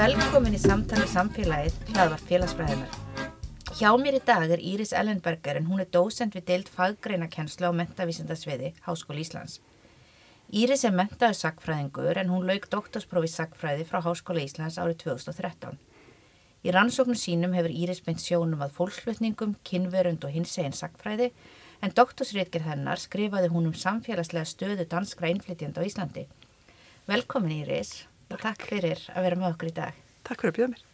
Velkomin í samtali samfélagið hlaðvart félagsfræðinar. Hjá mér í dag er Íris Ellenberger en hún er dósend við deild faggreinakennslu á mentavísindasviði Háskóli Íslands. Íris er mentaðu sagfræðingur en hún lauk doktorsprófi sagfræði frá Háskóla Íslands árið 2013. Í rannsóknu sínum hefur Íris beint sjónum að fólksflutningum, kynverund og hins eginn sagfræði en doktorsriðgerð hennar skrifaði hún um samfélagslega stöðu danskra innflytjandi á Íslandi. Velkomin Íris og takk fyrir að vera með okkur í dag. Takk fyrir að bjóða mér.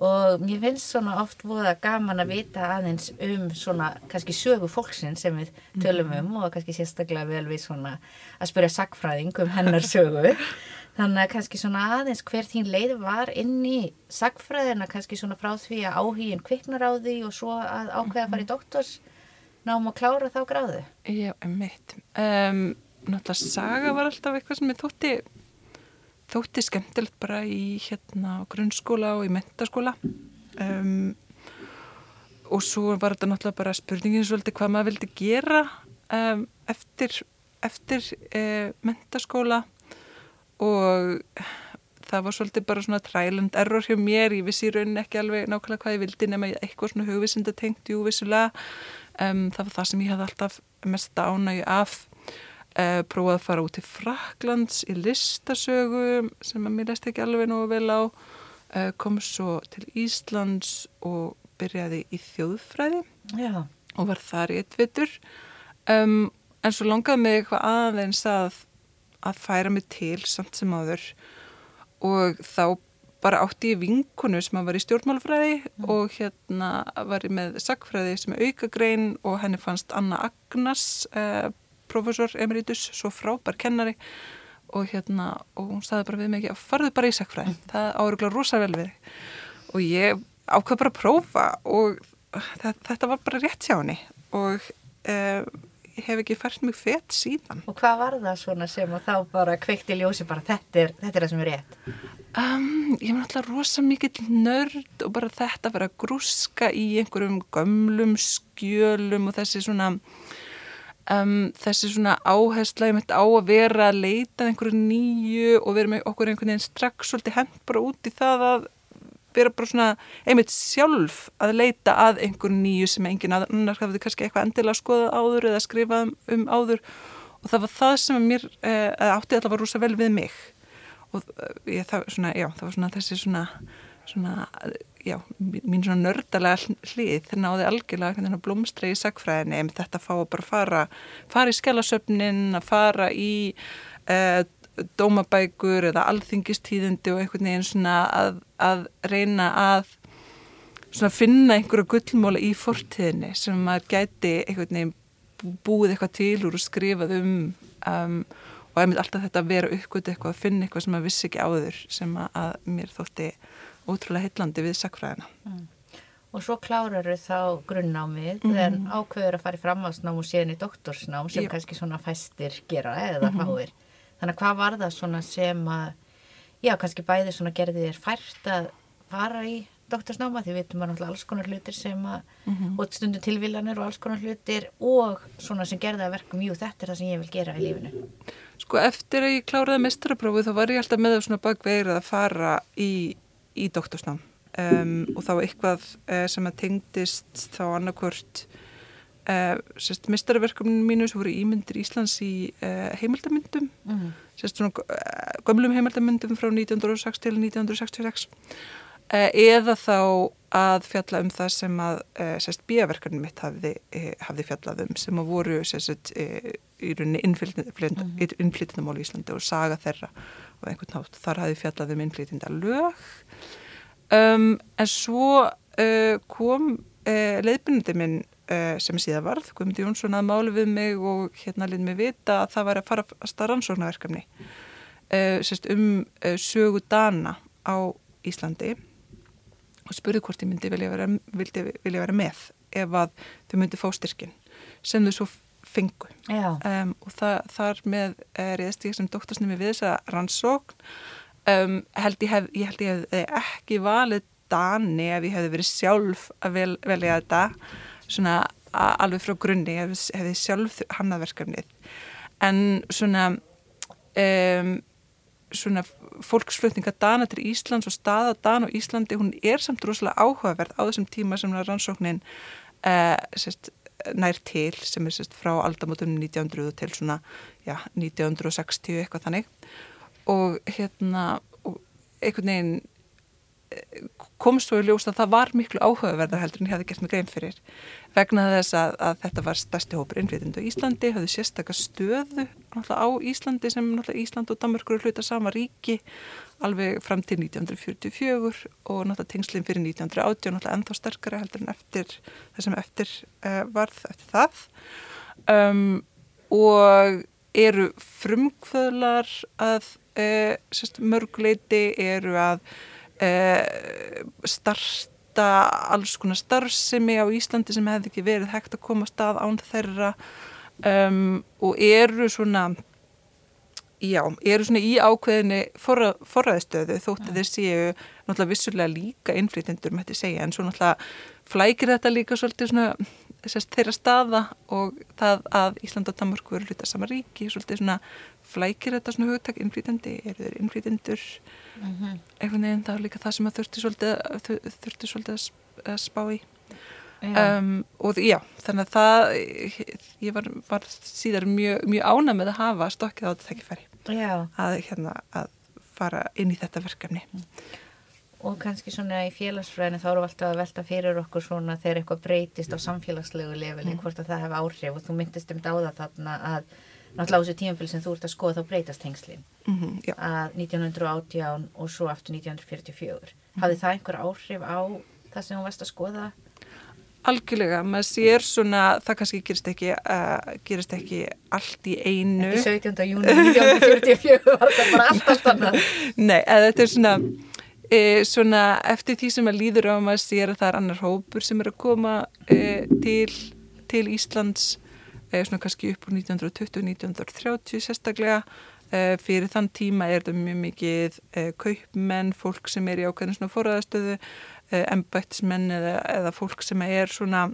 Og mér finnst svona oft voða gaman að vita aðeins um svona kannski sögu fólksinn sem við tölum um og kannski sérstaklega vel við svona að spyrja sagfræðing um hennar sögu. Þannig að kannski svona aðeins hver þín leið var inn í sagfræðina kannski svona frá því að áhugin kviknar á því og svo að ákveða að fara í doktors náum að klára þá gráðu. Já, mitt. Um, náttúrulega saga var alltaf eitthvað sem ég þótti þótti skemmtilegt bara í hérna grunnskóla og í mentaskóla um, og svo var þetta náttúrulega bara spurningin svolítið hvað maður vildi gera um, eftir, eftir uh, mentaskóla og það var svolítið bara svona træland error hjá mér, ég vissi í rauninni ekki alveg nákvæmlega hvað ég vildi nema eitthvað svona hugvisinda tengt, jú vissulega. Um, það var það sem ég hafði alltaf mest ánægi af Uh, prófaði að fara út til Fraklands í listasögu sem að mér leist ekki alveg nú vel á uh, kom svo til Íslands og byrjaði í þjóðfræði Já. og var þar í eitt vittur um, en svo longaði mig eitthvað aðeins að, að færa mig til samt sem áður og þá bara átti ég vinkunu sem var í stjórnmálfræði mm. og hérna var ég með sagfræði sem er aukagrein og henni fannst Anna Agnas uh, profesor emeritus, svo frábær kennari og hérna, og hún staði bara við mig ekki að farðu bara í sakfræði, mm. það áruglega rosa vel við og ég ákvað bara að prófa og þetta var bara rétt hjá henni og eh, hef ekki fært mig fett síðan. Og hvað var það svona sem og þá bara kveikti ljósi bara þetta er, þetta er það sem er rétt? Um, ég var náttúrulega rosa mikill nörd og bara þetta að vera að grúska í einhverjum gömlum skjölum og þessi svona Um, þessi svona áhersla ég mitt á að vera að leita einhverju nýju og vera með okkur einhvern veginn strax svolítið hend bara út í það að vera bara svona einmitt sjálf að leita að einhverju nýju sem engin annar hafði kannski eitthvað endilega skoðað áður eða skrifað um, um áður. Og það var það sem mér eh, átti að það var rosa vel við mig. Og eh, ég, það, svona, já, það var svona þessi svona, svona já, mín svona nördalega hlið þeir náði algjörlega blómstra í sagfræðinni ef þetta fá að bara fara fara í skelasöfnin, að fara í uh, dómabækur eða alþingistíðindi og einhvern veginn svona að, að reyna að svona finna einhverja gullmóla í fortíðinni sem maður gæti einhvern veginn búið eitthvað til úr og skrifað um, um og einmitt alltaf þetta að vera uppgötu eitthvað að finna eitthvað sem maður vissi ekki áður sem að mér þótti ótrúlega heitlandi við sakfræðina. Mm. Og svo klárar þau þá grunnnámið mm. en ákveður að fara í framhalsnám og síðan í doktorsnám sem Já. kannski svona fæstir gera eða mm -hmm. fáir. Þannig að hvað var það svona sem að, já kannski bæði svona gerði þér fært að fara í doktorsnáma því við veitum að náttúrulega alls konar hlutir sem að, -hmm. og stundu tilvílanir og alls konar hlutir og svona sem gerði að verkum, jú þetta er það sem ég vil gera í lífinu. Sko eftir að ég kláraði mestrarprófu þá var ég alltaf með það svona bakveira að fara í í doktorsnám. Um, og þá eitthvað uh, sem að tengdist þá annarkvört uh, sérst mistarverkefninu mínu sem voru ímyndir Íslands í uh, heimildamyndum. Mm. sérst svona gömlum heimildamyndum frá 1906 til 1966 eða þá að fjalla um það sem að sérst bíaverkefninu mitt hafði, hafði fjallað um sem að voru sérst í rauninni innflytjandamál í Íslandi og saga þeirra og einhvern nátt þar hafði fjallað um innflytjanda lög Um, en svo uh, kom uh, leiðbyrnandi minn uh, sem síðan varð, Guðmundi Jónsson að málu við mig og hérna linn mig vita að það var að fara að uh, sérst, um sögu dana á Íslandi og spurði hvort ég myndi vilja vera, vildi, vilja vera með ef að þau myndi fá styrkin sem þau svo fengu. Um, og það, þar með reyðist ég sem doktorsnemi við þessa rannsókn um, held ég hef, ég held ég hef ekki valið Dani ef ég hefði verið sjálf að vel, velja þetta svona alveg frá grunni ef ég hefði sjálf hannaverkefnið en svona um, svona fólksflutninga Dana til Íslands og staða Dana og Íslandi hún er samt rosalega áhugaverð á þessum tíma sem rannsóknin uh, sérst, nær til sem er sérst, frá aldamótunum 1900 til svona já, 1960 eitthvað þannig og hérna og einhvern veginn eh, komst svo í ljós að það var miklu áhugaverðar heldur en ég hafði gert mig grein fyrir. Vegna þess að, að þetta var stærsti hópur innflytjendu á Íslandi, hafði sérstakar stöðu á Íslandi sem Ísland og Danmarkur eru hluta sama ríki alveg fram til 1944 og náttúrulega tengslinn fyrir 1980 náttúrulega ennþá sterkara heldur en eftir það sem eftir uh, varð eftir það. Um, og eru frumkvöðlar að uh, sérst, mörgleiti eru að uh, starta alls konar starfsemi á Íslandi sem hefði ekki verið hægt að koma stað án þeirra um, og eru svona já, eru svona í ákveðinni forra, forræðistöðu þótt að þeir séu náttúrulega vissulega líka innflytendur með þetta segja. En svo náttúrulega flækir þetta líka svolítið svona sérst, þeirra staða og það að Ísland og Danmarku eru hluta sama ríki svolítið svona flækir þetta svona hugtak innflytendi, eru þeir innflytendur Mhm. einhvern veginn það er líka það sem að þurfti svolítið, þu- þurfti svolítið að sp- að spá í. Já. um, og já, þannig að það ég var, var síðar mjög, mjög ána með að hafa stokkið á þetta þekkifæri að, hérna, að fara inn í þetta verkefni. Og kannski svona í félagsfræðinu þá við alltaf að velta fyrir okkur svona þegar eitthvað breytist á samfélagslegu lefili, hvort að það hef áhrif. Og þú myndist um dáða þarna að náttúrulega á þessu tímafél sem þú ert að skoða þá breytast tengslin mm já, að 1918 og svo aftur 1944. Hafði það einhver áhrif á það sem þú varst að skoða? algjörlega, maður sér svona það kannski gerist ekki, uh, gerist ekki allt í einu Ekki 17. júni 1944 var þetta bara allt allt annað. Nei, þetta er svona, e, svona eftir því sem að líður á maður sér að það er annar hópur sem er að koma e, til, til Íslands e, svona kannski upp úr 1920-1930 sérstaklega. E, fyrir þann tíma er þetta mjög mikið e, kaupmenn, fólk sem er í ákveðinu svona forræðastöðu embættismenn eða, eða fólk sem er svona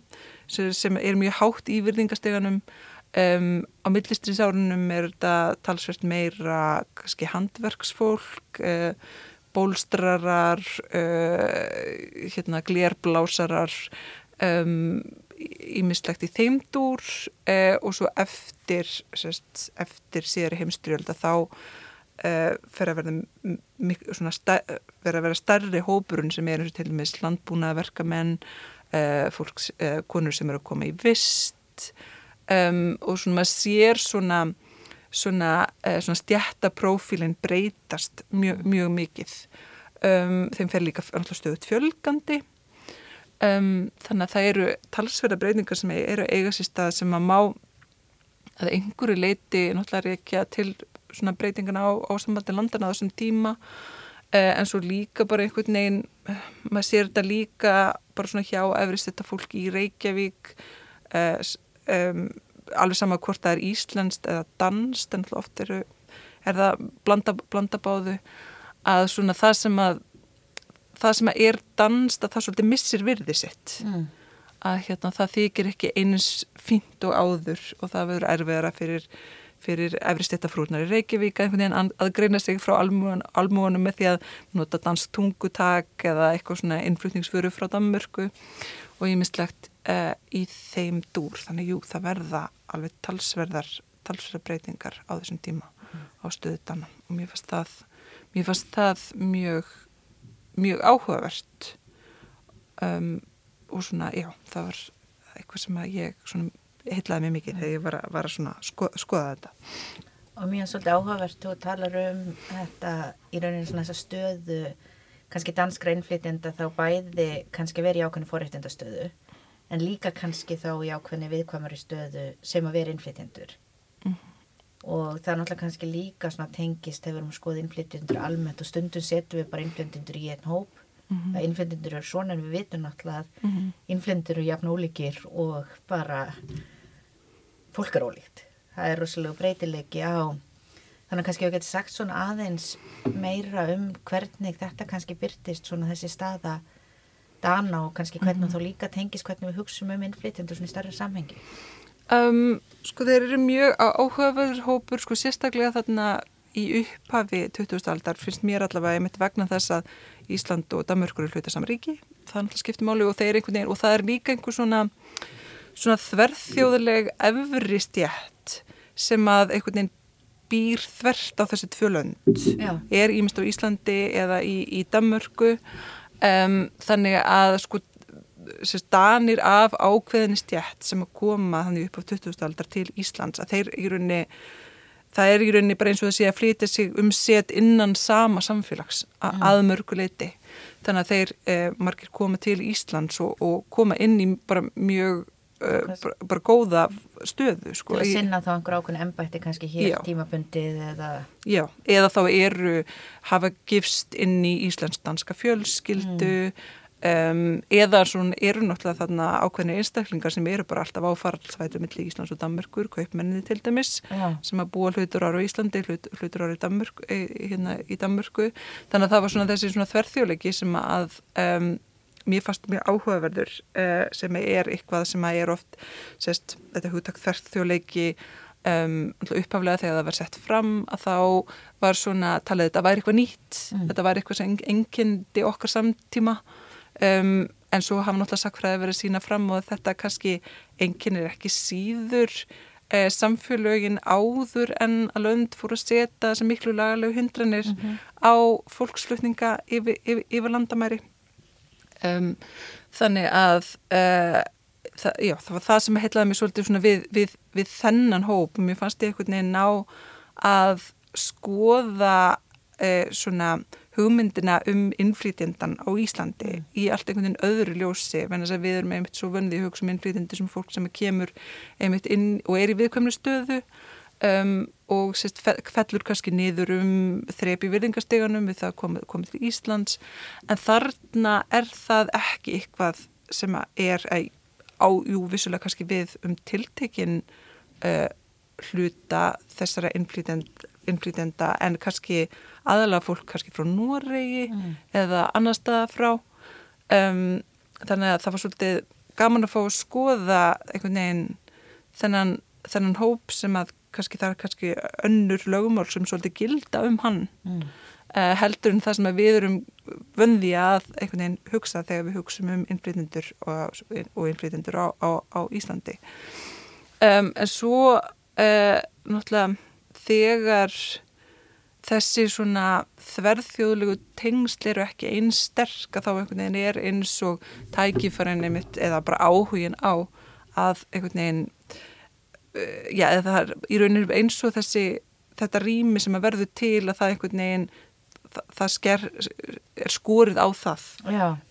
sem er mjög hátt í virðingasteganum um, á millistriðsárunum er þetta talsvert meira kannski handverksfólk uh, bólstrarar uh, hérna glérblásarar um, ímislegt í þeimdúr uh, og svo eftir sérst, eftir síðari heimstyrjölda þá uh, fer að verða vera stærri hópurinn sem er eins og til dæmis landbúnaverkamenn uh, fólk, uh, konur sem eru að koma í vist um, og svona maður sér svona svona, uh, svona stjættaprófílinn breytast mjög, mjög mikið. Um, þeim fer líka stöðut fjölgandi um, þannig að það eru talsverða breytingar sem eru eiga sér stað sem að má að einhverju leiti náttúrulega reykja til svona breytingana á, á sambandi landana á þessum tíma. Uh, en svo líka bara einhvern veginn uh, maður sér þetta líka bara svona hjá efrist þetta fólk í Reykjavík um, alveg sama hvort það er íslenskt eða danst en náttúrulega oft eru er það blanda, blanda báðu að svona það sem að það sem er danst að það svolítið missir virði sitt. Mm. að hérna, það þykir ekki eins fínt og áður og það verður erfiðara fyrir, fyrir efri stættafrúrnar í Reykjavík að greina sig frá almúan, almúanum með því að nota dansk tungutak eða eitthvað svona innflutningsföru frá Danmörku og ég mislegt uh, í þeim dúr. Þannig jú það verða alveg talsverðar talsverðar breytingar á þessum tíma á stöðutana og mér fannst það mér fannst það mjög mjög áhugavert um, og svona, já, það var eitthvað sem að ég heitlaði mig mikið þegar ég var að, var að svona sko, skoða þetta. Og mér er svolítið áhugavert, þú talar um þetta í rauninni svona þessa stöðu, kannski danskra innflytjenda þá bæði kannski verið í ákveðinu forréttindastöðu, en líka kannski þá í ákveðinu viðkvæmari stöðu sem að vera innflytjendur. Og það er náttúrulega kannski líka tengist þegar við erum að skoða innflytjendur almennt og stundum setjum við bara innflytjendur í einn hóp. Mhm. Að innflytjendur eru svona en við vitum náttúrulega að Mm -hmm. innflytjendur eru jafn ólíkir og bara fólk er ólíkt. Það er rosalega breytilegi á þannig kannski við getum sagt svona aðeins meira um hvernig þetta kannski byrtist svona þessi staða dana og kannski hvernig mm -hmm. þá líka tengis hvernig við hugsaum um innflytjendur svona í starra samhengi. Um, sko þeir eru mjög áhugaverður hópur sko sérstaklega þarna í upphafi 20. aldar finnst mér allavega einmitt vegna þess að Ísland og Danmörkur eru hluta saman ríki. Það er alltaf skiptumáli og, og það er líka einhver svona, svona þverðþjóðuleg efri stjætt sem að einhvern veginn býr þvert á þessi tvölönd er ímest á Íslandi eða í, í Danmörku. Um, þannig að sko danir af ákveðinni stjætt sem að koma þannig upp á 20. aldar til Íslands að þeir í rauninni það er í rauninni bara eins og sé að flytja sig um set innan sama samfélags að, mm. að mörguleiti þannig að þeir eh, margir koma til Íslands og, og koma inn í bara mjög uh, bara, bara góða stöðu sko. Til að sinna þá einhver ákveðin embætti kannski hér já. tímabundið eða Já, eða þá eru hafa gifst inn í Íslands-danska fjölskyldu mm. Um, eða svona eru náttúrulega þarna ákveðin einstaklingar sem eru bara alltaf á faraldsvætu millir Íslands og Danmörkur, kaupmenni til dæmis já. sem að búa hlutur ára í Íslandi hlut, hlutur ára í Danmörku, hérna, í Danmörku þannig að það var svona þessi svona þverþjóleiki sem að um, mér fannst mjög áhugaverður uh, sem er eitthvað sem er oft sérst, þetta hugtak þörþjóðleiki um, upphaflega þegar það var sett fram að þá var svona talað þetta væri eitthvað nýtt mm. þetta væri eitthvað sem engyndi okkar samtíma um, en svo hafa náttúrulega sakfræði verið sína fram og þetta kannski enginn er ekki síður eh, samfélögin áður en að lönd fóru að setja sem miklu lagalegu hindranir mm -hmm. á fólkslutninga yfir, yfir, yfir landamæri um, þannig að uh, það, já, það var það sem heitlaði mig svolítið við, við, við þennan hóp og mér fannst ég einhvern veginn ná að skoða uh, svona hugmyndina um innflýtjendan á Íslandi mm. í allt einhvern veginn öðru ljósi þess að við erum einmitt svo vöndið í hugsa um innflýtjendi sem fólk sem kemur einmitt inn og er í viðkvæmlu stöðu um, og sérst, fellur kannski niður um þrepi virðingasteganum við það komið, komið til Íslands en þarna er það ekki eitthvað sem er á, jú, vissulega kannski við um tiltekin uh, hluta þessara innflýtenda en kannski aðalega fólk kannski frá Noregi mm. eða annar staða frá um, þannig að það var svolítið gaman að fá að skoða einhvern veginn þennan, þennan hóp sem að kannski það er kannski önnur lögumál sem svolítið gilda um hann mm. uh, heldur en það sem við erum vöndi að einhvern veginn hugsa þegar við hugsaum um innflytendur og, og innflytendur á, á, á Íslandi um, en svo uh, náttúrulega þegar þessi svona þverðþjóðlegu tengsl eru ekki eins sterk að þá einhvern veginn er eins og tækifærin eða bara áhugin á að einhvern veginn Eh, já, það er í rauninu eins og þessi, þetta rými sem að verður til að það einhvern veginn það, sker, er skórið á það.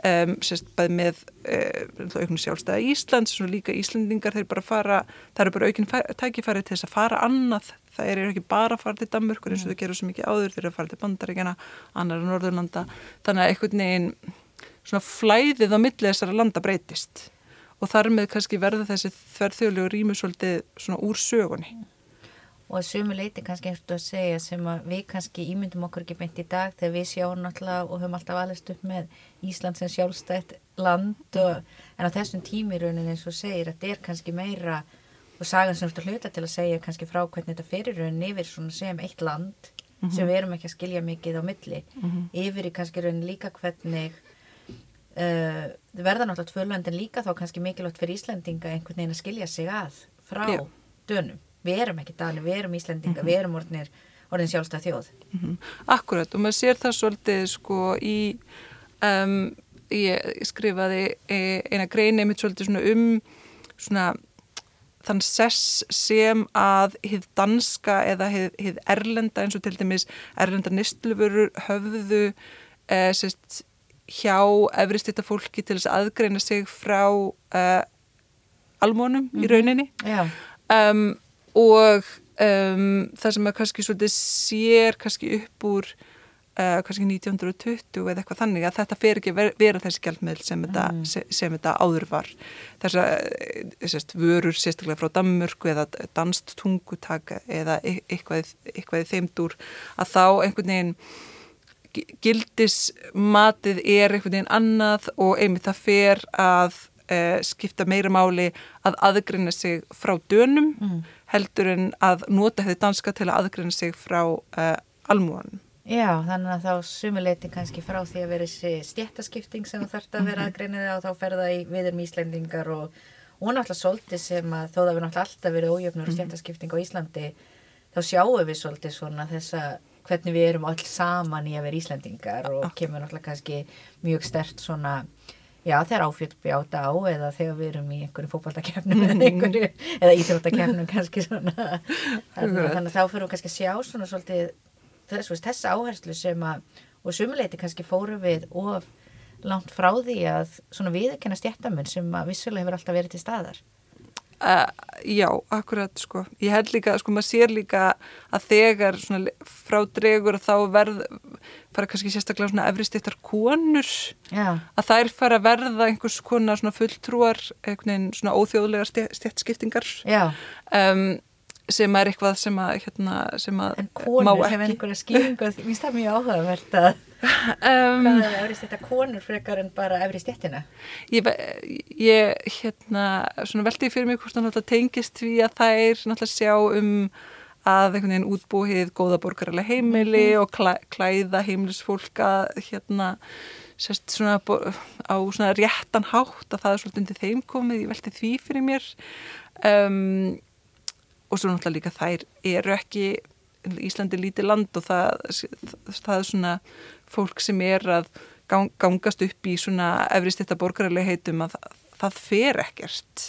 Um, sérst með um, auknum sjálfstæða Íslands og líka Íslandingar þeir bara fara það eru bara aukinn tækifæri til þess að fara annað. Það er ekki bara að fara til Danmörkur eins og þau gerur svo mikið áður, þeir eru að fara til Bandaríkjana annar á Norðurlanda. Þannig að einhvern veginn svona flæðið á millið þessara landa breytist. Og þar með kannski verða þessi þverðþjóðlegu rými svolítið svona úr sögunni. Og að sömu leiti kannski eftir að segja sem að við kannski ímyndum okkur ekki beint í dag þegar við sjáum náttúrulega og höfum alltaf alveg upp með Ísland sem sjálfstætt land og, en á þessum tímiraunin eins og segir að þetta er kannski meira og sagan sem þú hluta til að segja kannski frá hvernig þetta fyrirraunin yfir svona sem eitt land mm -hmm. sem við erum ekki að skilja mikið á milli mm -hmm. yfir í kannski raunin líka hvernig Uh, verða náttúrulega tvölöndin líka þá kannski mikilvægt fyrir Íslandinga einhvern veginn að skilja sig að frá Já. dönum. Við erum ekki dani, við erum Íslandinga, mm -hmm. við erum orðinir, orðin sjálfstað þjóð. Mm -hmm. Akkurat og maður sér það svolítið sko í, um, ég skrifaði e, eina grein einmitt svolítið svona um svona þann sess sem að hið danska eða hið, hið erlenda eins og til dæmis erlenda nistlufurur höfðu e, sérst hjá efristýtta fólki til þess að aðgreina sig frá uh, almónum mm -hmm. í mhm. rauninni um, og um, það sem að kannski svolítið sér kannski upp úr uh, kannski 1920 eða eitthvað þannig að þetta fer ekki ver, vera þessi gjaldmiðl sem, mm. sem, sem þetta áður var þess að vörur sérstaklega frá Danmörku eða danst tungutaka eða e, eitthvað, eitthvað þeimdur að þá einhvern veginn gildismatið er einhvern veginn annað og einmitt það fer að uh, skipta meira máli að aðgrina sig frá dönum mm. Heldur en að nota hefði danska til að aðgrina sig frá uh, almúanum. Já, þannig að þá sumuleiti kannski frá því að vera þessi stjættaskipting sem þú þarfst að vera mhm. aðgreiniði á þá ferða í viður Íslendingar og, og náttúrulega svolítið sem að þó það við náttúrulega alltaf verið ójöfnur og mhm. stjættaskipting á Íslandi þá sjáum við svolítið svona þessa hvernig við erum alls saman í að vera Íslendingar og kemur náttúrulega kannski mjög stert svona Já, þegar áfjöldbi áta á eða þegar við erum í einhverju fókvaldakefnum eða einhverju, eða íþróttakefnum kannski svona, þannig að þá fyrir við kannski að sjá svona svolítið þess, þess áherslu sem að, og sumuleiti kannski fóru við of langt frá því að svona viðkenna stjættamun sem að vissulega hefur alltaf verið til staðar. Uh, já, akkurat sko. Ég held líka, sko, maður sér líka að þegar svona frá dregur þá verð, fara kannski sérstaklega svona efristittar konur, já. að þær fara að verða einhvers konar svona fulltrúar, einhvern veginn svona óþjóðlegar stjættskiptingar. Já. Um, sem er eitthvað sem að, hérna, sem að en konur hefur einhverja skýringu mér finnst það mjög áhugavert að um, hvað er efrist þetta konur frekar en bara efrist jettina ég, ég hérna svona veldi fyrir mig hvort það tengist því að það er náttúrulega sjá um að einhvern veginn útbúið góða borgarlega heimili mm -hmm. og klæ, klæða heimilisfólk að hérna sérst svona á svona réttan hátt að það er svolítið undir þeim komið, ég veldi því fyrir mér. Um og svo náttúrulega líka þær eru ekki Íslandi lítið land og það, það er svona fólk sem er að gangast upp í svona efrist þetta borgarlega heitum að það, það fer ekkert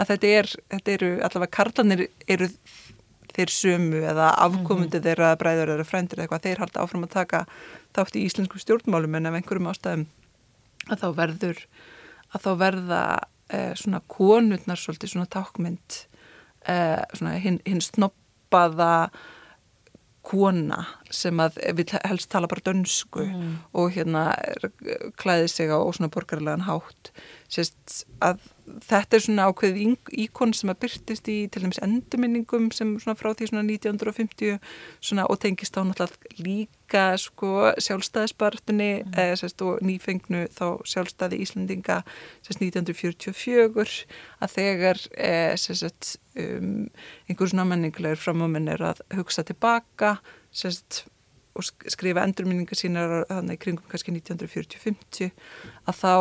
að þetta, er, þetta eru allavega karlanir eru þeir sömu eða afkomundi mm -hmm. þeirra bræður eða frændir eða eitthvað þeir halda áfram að taka þátt í íslensku stjórnmálum en af einhverjum ástæðum að þá verður að þá verða eh, svona konurnar svolítið svona tákmynd uh, hinn hin snoppaða kona sem að vil helst tala bara dönsku mm. og hérna klæði sig á svona borgarlegan hátt Sérst að þetta er svona ákveðið íkon sem að byrtist í til dæmis endurminningum sem svona frá því svona 1950 svona og tengist á náttúrulega líka sko sjálfstæðisbartunni mm. eh, sérst og nýfengnu þá sjálfstæði Íslandinga sérst 1944 að þegar eh, sérst um, einhver svona menningulegur framöminn er að hugsa tilbaka sérst og skrifa endurminningar sínar þannig kringum kannski 1940-50 að þá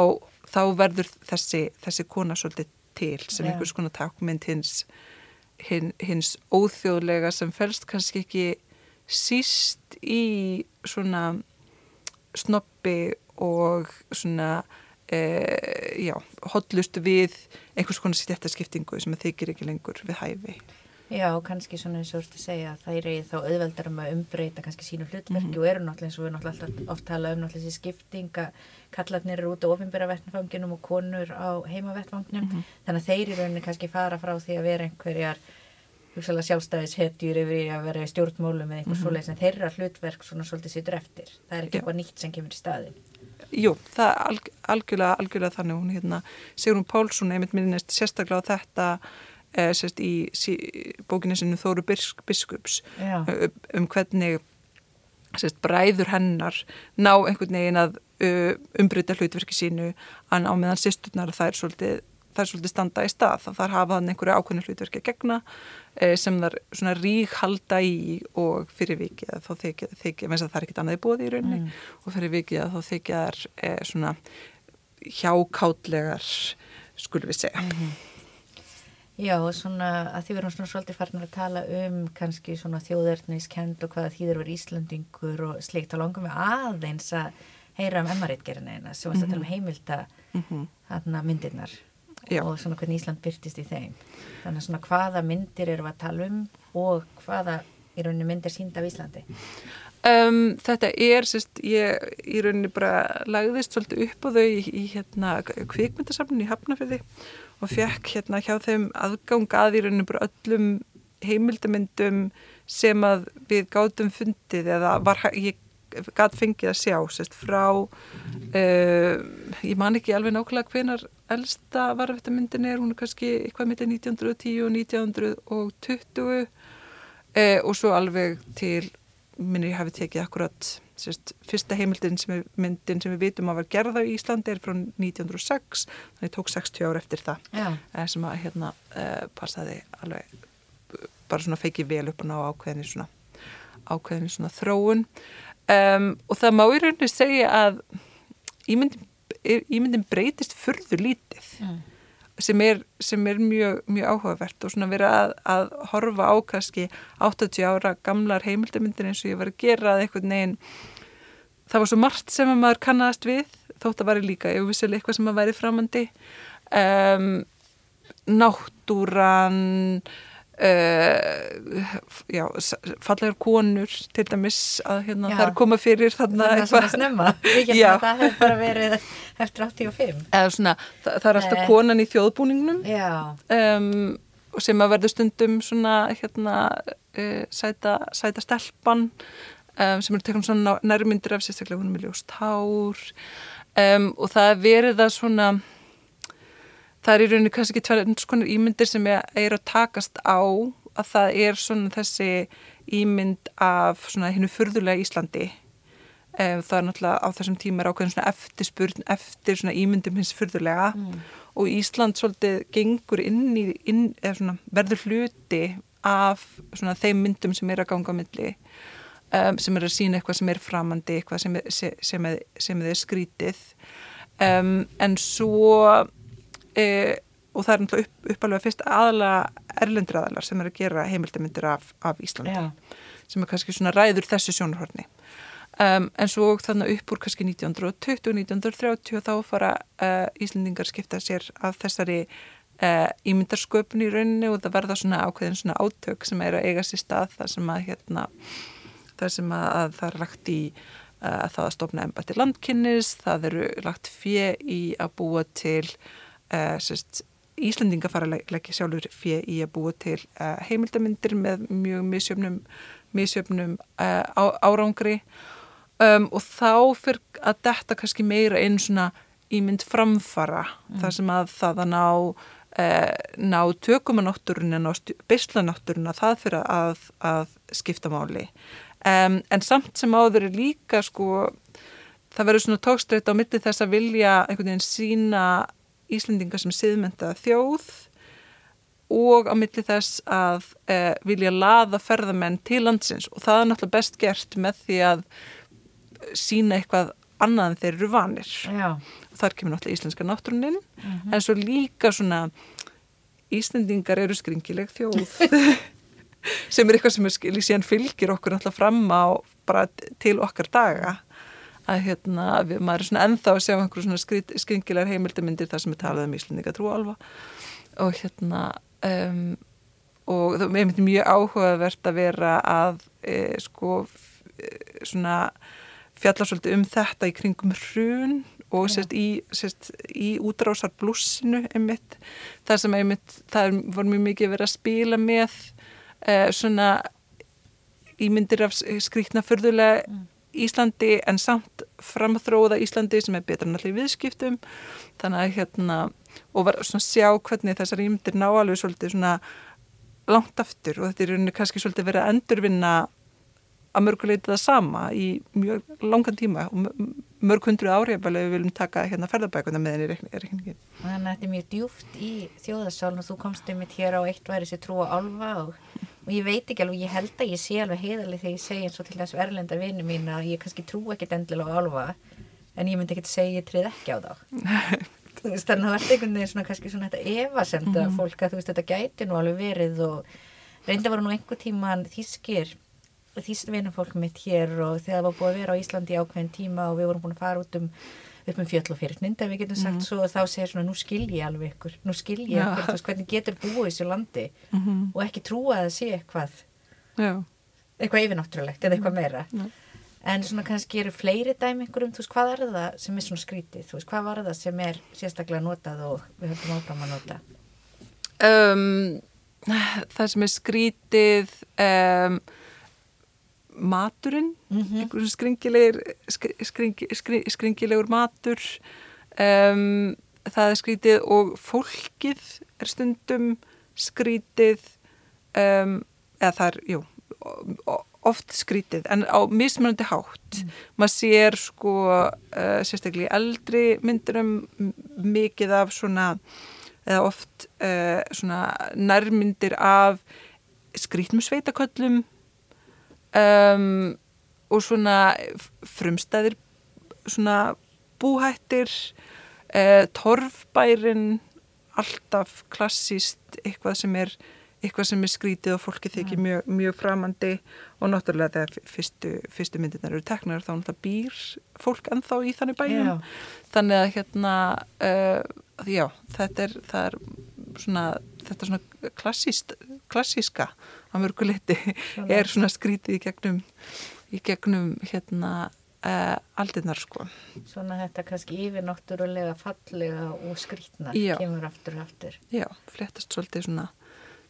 þá verður þessi, þessi kona svolítið til sem yeah. einhvers konar takmynd hins, hin, hins óþjóðlega sem fælst kannski ekki síst í svona snoppi og svona eh, já, hotlustu við einhvers konar stjættaskiptingu sem þykir ekki lengur við hæfi Já, kannski svona eins og þú ert að segja að það er þá auðveldar um að umbreyta kannski sínu hlutverki mm -hmm. og eru náttúrulega eins og við náttúrulega alltaf oft tala um náttúrulega þessi skiptinga kallarnir eru út á ofinbæravettfanginum og konur á heimavettfanginum mm -hmm. þannig að þeir í rauninni kannski fara frá því að vera einhverjar sjálfstæðishetjur yfir í að vera í stjórnmólum eða einhver mm -hmm. svoleiðis en þeirra hlutverk svona svolítið sittur eftir það er ekki eitthvað nýtt sem kemur í staðin Jú, það er alg algjörlega, algjörlega þannig hún hérna, Sigrun Pálsson einmitt minnist sérstaklega á þetta eh, sérst í sí, bókinu sinu Þóru Biskups um, um hvernig sérst bræður hennar ná einhvern veginn að umbreyta hlutverki sínu en á meðan sýsturnar það er svolítið það er svolítið standa í stað, þá þarf hafa þann einhverju ákveðinu hlutverki að gegna eh, sem þar svona rík halda í og fyrir vikið þá þykja, þykja það er ekkit annað í bóði í rauninni mm. og fyrir vikið þá þykja það eh, svona hjákátlegar skulum við segja mm -hmm. Já, svona að því við erum svona svolítið farnar að tala um kannski svona þjóðverðniskend og hvaða þýður verið Íslandingur og slikt þá langum við aðeins að heyra um emmaritgerina eina sem varst að tala um mhm. heimilda mm -hmm. myndirnar Já. og svona hvernig Ísland byrtist í þeim þannig svona hvaða myndir eru að tala um og hvaða í rauninni myndir sínda af Íslandi Um, þetta er, sérst, ég í rauninni bara lagðist svolítið upp á þau í, í hérna kvikmyndasamlunni í Hafnafjörði og fekk hérna hjá þeim aðgang að í rauninu bara öllum heimildamindum sem að við gátum fundið eða var, ég gæt fengið að sjá sérst, frá uh, ég man ekki alveg nákvæmlega hvenar elsta varvittamyndin er hún er kannski eitthvað millir 1910 og 1920 uh, og svo alveg til minni ég hafi tekið akkurat sérst, fyrsta heimildin sem myndin sem við vitum að var gerða í Íslandi er frá 1906 þannig tók 60 ár eftir það Já. sem að hérna uh, passaði alveg bara svona feikið vel upp ná ákveðinni svona ákveðinni svona þróun um, og það má í rauninni segja að ímyndin, ímyndin breytist furður lítið Mm. sem er, sem er mjög, mjög áhugavert og svona vera að, að horfa á kannski 80 ára gamlar heimildamyndir eins og ég var að gera að einhvern veginn það var svo margt sem að maður kannast við þótt að væri líka, ég vissi eitthvað sem að væri framandi um, náttúran Uh, já, fallegar konur til dæmis að hérna, er koma fyrir þarna Það er svona snemma. Það hefur bara verið eftir 85. eða svona, það, það er alltaf Nei. konan í þjóðbúningnum Já. um, sem að verður stundum svona hérna uh, sæta, sæta stelpan um, sem eru teknum svona nærmyndir af sérstaklega hún er ljóst hár. Um, og það er verið að svona það er í rauninni kannski ekki tverjum skonar ímyndir sem er, að takast á að það er svona þessi ímynd af svona hinnu furðulega Íslandi. Um, það er náttúrulega á þessum tíma er ákveðin svona eftirspurn eftir svona ímyndum hins furðulega. Og Ísland svolítið gengur inn í, inn, svona verður hluti af svona þeim myndum sem er að ganga á milli um, sem er að sína eitthvað sem er framandi, eitthvað sem er, se- sem er, sem er skrítið um, en svo e, og það er náttúrulega upp, uppalega fyrst aðalega erlendur aðalar sem er að gera heimildamindir af, af Íslandi Já. sem er kannski svona ræður þessu sjónarhorni um, en svo þannig upp úr kannski 1920-1930 þá fara uh, Íslendingar skipta sér af þessari uh, ímyndarsköpun í rauninni og það verða svona ákveðin svona átök sem er að eiga sér stað þar sem að hérna þar sem að, að það er lagt í að það að stofna embætti landkynnis, það eru lagt fjö í að búa til uh, sérst, Íslendinga fara að leg- leggja sjálfur fjö í að búa til uh, heimildamindir með mjög misjöfnum, misjöfnum uh, á, árangri. Um, og þá fyrir að detta kannski meira inn svona ímynd framfara þar sem að það að ná ná tökum að náttúrunni ná beisla náttúrunna það fyrir að, að skipta máli um, en samt sem áður er líka sko það verður svona tókstreitt á milli þess að vilja einhvern veginn sína Íslendinga sem siðmyndaða þjóð og á milli þess að eh, vilja laða ferðamenn til landsins og það er náttúrulega best gert með því að sína eitthvað annað en þeir eru vanir. Já. Þar kemur náttúrulega íslenska náttúrunin en svo líka svona Íslendingar eru skringileg þjóð sem er eitthvað sem er fylgir okkur náttúrulega fram á bara til okkar daga. Að hérna, við, maður er svona ennþá að sjá einhverjum svona skrit, skringilegar heimildamindir þar sem er talað um Íslendinga trúalva og hérna um, og það er mjög áhugavert að vera að e, sko svona fjalla svolítið um þetta í kringum hrun og sérst í, í útrásar blúsinu einmitt, það sem einmitt það var mjög mikið verið að spila með eh, svona ímyndir af skrýtna förðulega Íslandi en samt framþróða Íslandi sem er betra náttúrulega í viðskiptum. Þannig að hérna og var svona sjá hvernig þessar ímyndir ná alveg svolítið svona langt aftur. Og þetta er rauninni kannski svolítið verið að endurvinna að mörguleiti það sama í mjög langan tíma og mö- mörg hundru ári ef við viljum taka hérna ferðabækuna með henni í reikningin. Þannig að þetta er mjög djúft í þjóðasálun og þú komst um mitt hér á eitt væri sér trú á álfa og, og ég veit ekki alveg, ég held að ég sé alveg heiðalið þegar ég segi eins og til þess erlenda vini mín að ég kannski trú ekkit endilega á álfa en ég myndi ekkit segja ég trið ekki á þá. Þannig að það verði einhvern veginn svona kannski svona þetta efasemda Mhm. fólk að þú veist þetta gæti nú alveg verið og reynda voru nú einhver tíman þýskir þýst vinafólk mitt hér og þegar það var búið að vera á Íslandi ákveðin tíma og við vorum búin að fara út um upp um fjöll og fyrirnind ef við getum sagt svo og þá segir svona nú skil ég alveg ykkur nú skil ég ykkur, þú veist hvernig getur búið í þessu landi Mhm. og ekki trúa að það sé eitthvað Já. eitthvað yfirnáttúrulegt eða eitthvað meira Já. en svona kannski eru fleiri dæmi einhverjum, þú veist hvað er það sem er svona skrítið þú veist hvað var það sem er sérstaklega notað og við höfum áfram að nota Um, það sem er skrítið um, maturinn, Mhm. einhverjum skringilegir, skri, skringi, skri, skringilegur matur, um, það er skrítið og fólkið er stundum skrítið, um, eða það er, jú, oft skrítið en á mismunandi hátt. Maður sér sko uh, sérstaklega í eldri myndurum mikið af svona, eða oft uh, svona nærmyndir af skrítnum sveitaköllum um, og svona frumstæðir svona búhættir uh, torfbærin alltaf klassíst eitthvað sem er eitthvað sem er skrítið og fólki þykir mjög, mjög framandi. Og náttúrulega þegar fyrstu, fyrstu myndirnar eru teknar þá náttúrulega býr fólk ennþá í þannig bæjum. Já. þannig að hérna uh, já, þetta er, er svona, þetta svona klassíst, klassíska að mörguleiti er svona skrítið í gegnum í gegnum hérna uh, aldirnar sko. Svona þetta kannski yfir náttúrulega fallega og skrítna Já. kemur aftur og aftur. já, fléttast svolítið svona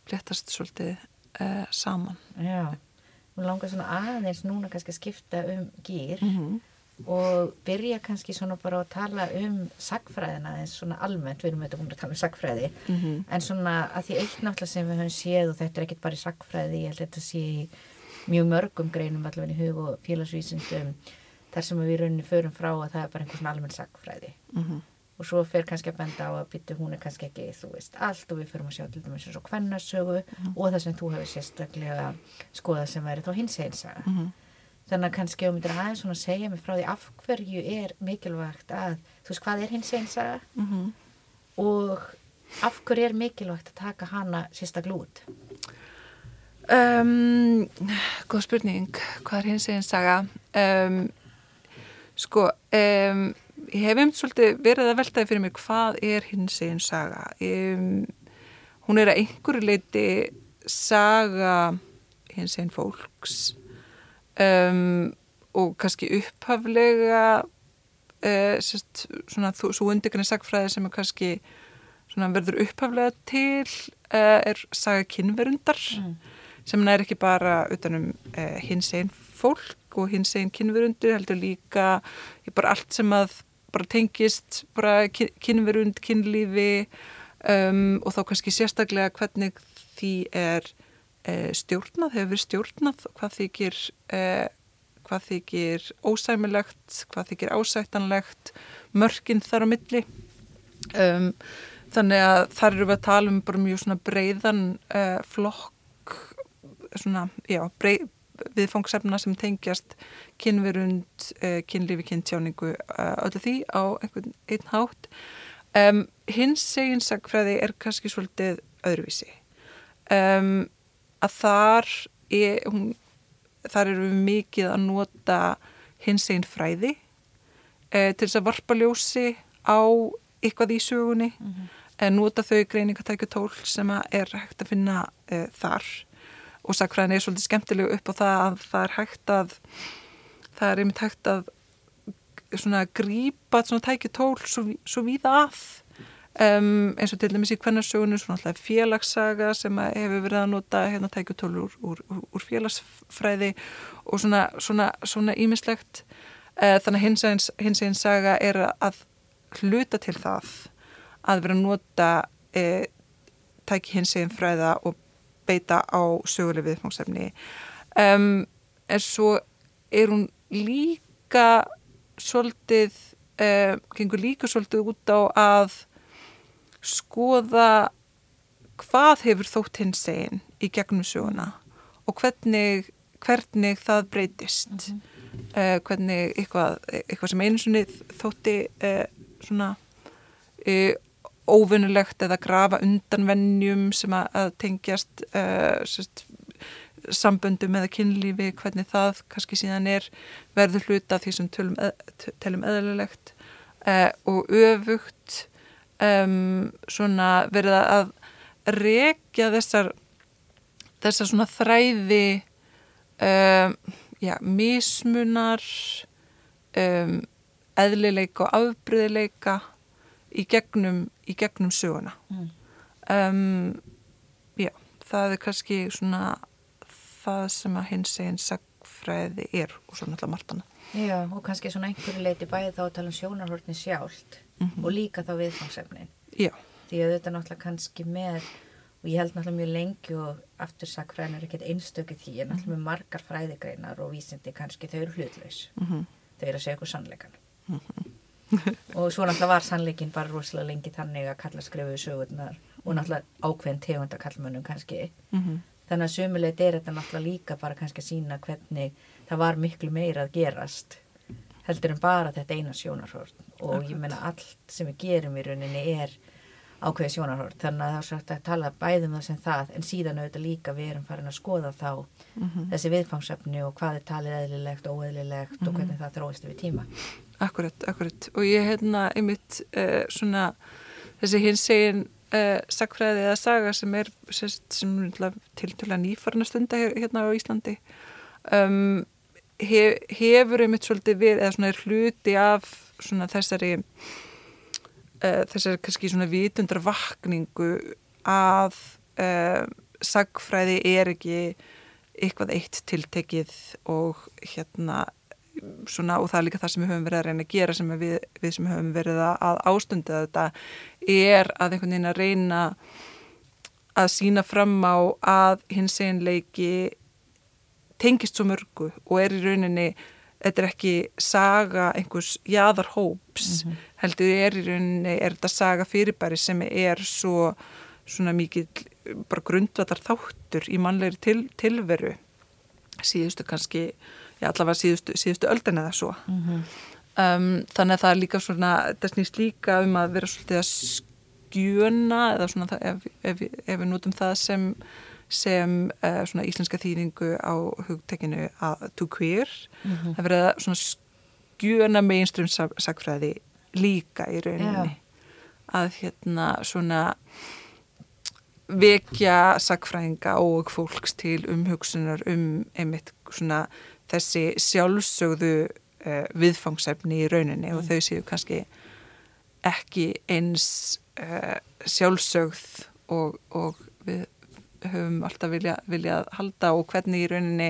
fléttast svolítið uh, saman. Já, og langar svona aðeins núna kannski að skipta um gýr mm og byrja kannski svona bara að tala um sagfræðina eins svona almennt, við erum auðvitað búin að tala um sagfræði -hmm. en svona að því eitt náttúrulega sem við höfum séð og þetta er ekkit bara í sagfræði, ég held að þetta sé mjög mörgum greinum allavega í hug og félagsvísindum þar sem við rauninni förum frá að það er bara einhver svona almenn sagfræði Mm og svo fer kannski að benda á að byttu hún er kannski ekki, þú veist, allt og við förum að sjá til dæmis eins og kvennasögu og það sem þú hefur sérstaklega skoðað sem væri þá hins einsaga. -hmm. Þannig að kannski þú myndir aðeins svona segja mig frá því af hverju er mikilvægt að, þú veist, hvað er hins einsaga Mm og af hverju er mikilvægt að taka hana sérstaklega út? Um, góð spurning, hvað er hins eginn saga? Um, sko, um, ég hef um svolítið verið að veltaði fyrir mig hvað er hins eginn saga. Um, hún er að einhverju leiti saga hins eginn fólks um, og kannski upphaflega uh, sérst, svona þú, svo undirgrunni sagfræði sem er kannski svona verður upphaflega til uh, er saga kynverundar sem nær ekki bara utanum uh, hins einn fólk og hins einn kynverundur heldur líka bara allt sem að bara tengist bara kyn- kynverund, kynlífi um, og þá kannski sérstaklega hvernig því er stjórnað, hefur verið stjórnað hvað þykir uh, hvað þykir ósæmilegt, hvað þykir ásættanlegt, mörkin þar á milli. Um, þannig að þar eru við að tala um bara mjög svona breiðan uh, flokk, svona, já, breið, viðfangsefna sem tengjast kynverund, uh, kynlífi, kynntjáningu, uh, öllu því á einhvern einn hátt. Um, hins segin sagfræði er kannski svolítið öðruvísi. Um, að þar er, hún, þar eru við mikið að nota hins einn fræði eh, til þess að varpa ljósi á eitthvað í sögunni en nota þau greiningatækju tól sem er hægt að finna eh, þar. Og sakfræðin er svolítið skemmtilegu upp á það að það er hægt að það er einmitt hægt að svona grípa svona tækju tól svo, svo víða að um, eins og til dæmis í kvennarsögunum svona alltaf félagssaga sem hefur verið að nota hérna tækjutól úr, úr, úr, félagsfræði og svona, svona, svona ímislegt uh, þannig að hins eins, hins eins saga er að hluta til það að vera að nota uh, tæki hins einn fræða og beita á söguleg viðfangsefni. Um, en svo er hún líka svolítið uh, gengur líka svolítið út á að skoða hvað hefur þótt hins einn í gegnum söguna og hvernig, hvernig það breytist. Uh, hvernig eitthvað, eitthvað sem einu sinni þótti uh, svona uh, óvinnulegt eða grafa undan vennjum sem að, að tengjast sérst, samböndum eða kynlífi, hvernig það kannski síðan er verður hluta því sem telum eðlilegt. Og öfugt um, svona verið að rekja þessar þessar svona þræði um, já, mismunar um, eðlileika og afbreyðileika í gegnum, í gegnum söguna Mm. um, já, það er kannski svona það sem að hins eginn sagfræði er og svo náttúrulega martana. Já, og kannski svona einhverju leiti bæði þá að tala um sjónarhortin sjálft Mhm. og líka þá viðfangsefnin. Já, Því að þetta náttúrulega kannski með, og ég held náttúrulega mjög lengi og aftur sagfræðin er ekkert einstökið því, en náttúrulega með margar fræðigreinar og vísindi kannski þau eru hlutlaus. mhm, Þau eru að segja eitthvað sannleikan. og svo náttúrulega var sannleikin bara rosalega lengi þannig að kalla skrifuðu sögurnar og náttúrulega ákveðin tegunda kallmönnum kannski. mhm, Þannig að sömuleit er þetta náttúrulega líka bara kannski að sína hvernig það var miklu meira að gerast heldur en bara þetta eina sjónarhort og ég meina allt sem við gerum í rauninni er ákveði sjónarhort þannig að það er sagt að tala bæðum það sem það en síðan auðvitað líka við erum farin að skoða þá mhm. þessi viðfangsefni og hvað er talið eðlilegt og óeðlilegt og hvernig það þróist við tíma. Akkurat, akkurat. Og ég hérna einmitt uh, svona þessi hins segin uh, sagfræði eða saga sem er sérst, sem er tiltöla nýfarna stunda hér, hérna á Íslandi um, hef, hefur einmitt svolítið við eða svona er hluti af svona þessari uh, þessari kannski svona vitundra vakningu að uh, sagfræði er ekki eitthvað eitt tiltekið og hérna svona og það er líka það sem við höfum verið að reyna að gera sem við, við sem höfum verið að ástunda þetta er að einhvern veginn að reyna að sína fram á að hins eginleiki tengist svo mörgu og er í rauninni þetta er ekki saga einhvers jaðarhóps heldur er í rauninni er þetta saga fyrirbæri sem er svo svona mikið bara grundvallar þáttur í mannlegri til, tilveru síðustu kannski já, allavega síðustu, síðustu öldin eða svo. Um, þannig að það er líka svona þetta snýst líka um að vera svolítið að skjöna eða svona það, ef, ef, ef við notum það sem sem uh, svona íslenska þýringu á hugtekinu að to queer. Mhm. það verið að svona skjöna mainstream sag- sagfræði líka í rauninni. Að hérna svona vekja sagfræðinga og fólks til umhugsunar um einmitt svona þessi sjálfsögðu uh, viðfangsefni í rauninni og þau séu kannski ekki eins uh, sjálfsögð og, og við höfum alltaf vilja, viljað halda og hvernig í rauninni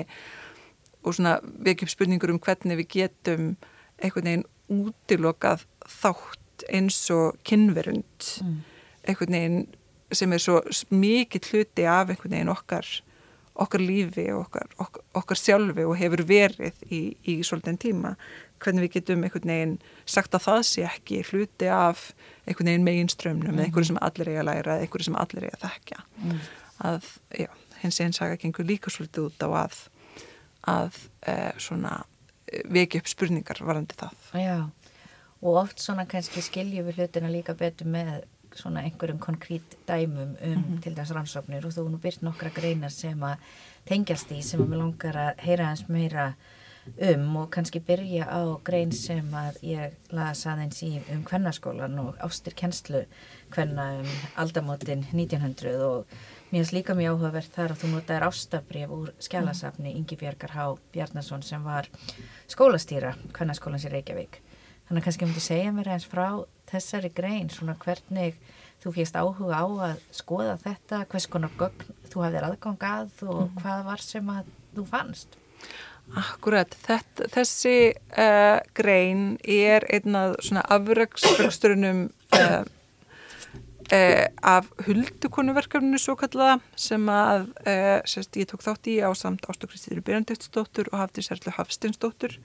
og svona vekjum spurningur um hvernig við getum einhvern veginn útilokað þátt eins og kynverund Mm. einhvern veginn sem er svo mikið hluti af einhvern veginn okkar okkar lífi og okkar, okkar, okkar sjálfi og hefur verið í, í svolítið tíma hvernig við getum einhvern veginn sagt að það sé ekki hluti af einhvern veginn meginströmmnum eða einhverju sem allir eiga að læra eða einhverju sem allir eiga að þekkja Mm. Að, já, hins einn saga gengur líka svolítið út á að að e, svona e, veki upp spurningar varandi það. Já, og oft svona kannski skiljum við hlutina líka betur með svona einhverjum konkrét dæmum um til þess rannsóknir. Og þú nú byrt nokkra greinar sem að tengjast í sem að mér langar að heyra hans meira um og kannski byrja á grein sem að ég las aðeins í um kvennaskólan og ástir kennslu kvenna um aldamótin 1900 og mér finnst líka mjög áhugavert þar að þú notaðir ástabrif úr skjálasafni Ingi Björgar Há Bjarnason sem var skólastýra kvennaskólans í Reykjavík. Þannig að kannski myndi segja mér eins frá þessari grein, svona hvernig þú férst áhuga á að skoða þetta, hvers konar gögn þú hafðir aðgang að og hvað var sem að þú fannst. Akkurat, þetta, þessi uh, grein er einn af svona afraksturunum uh, uh, af huldukonuverkefninu svo kallaða sem að uh, sérst, ég tók þátt í á samt Ástu Kristíður Byrjandiktsdóttur og hafði sérlega Hafstinsdóttur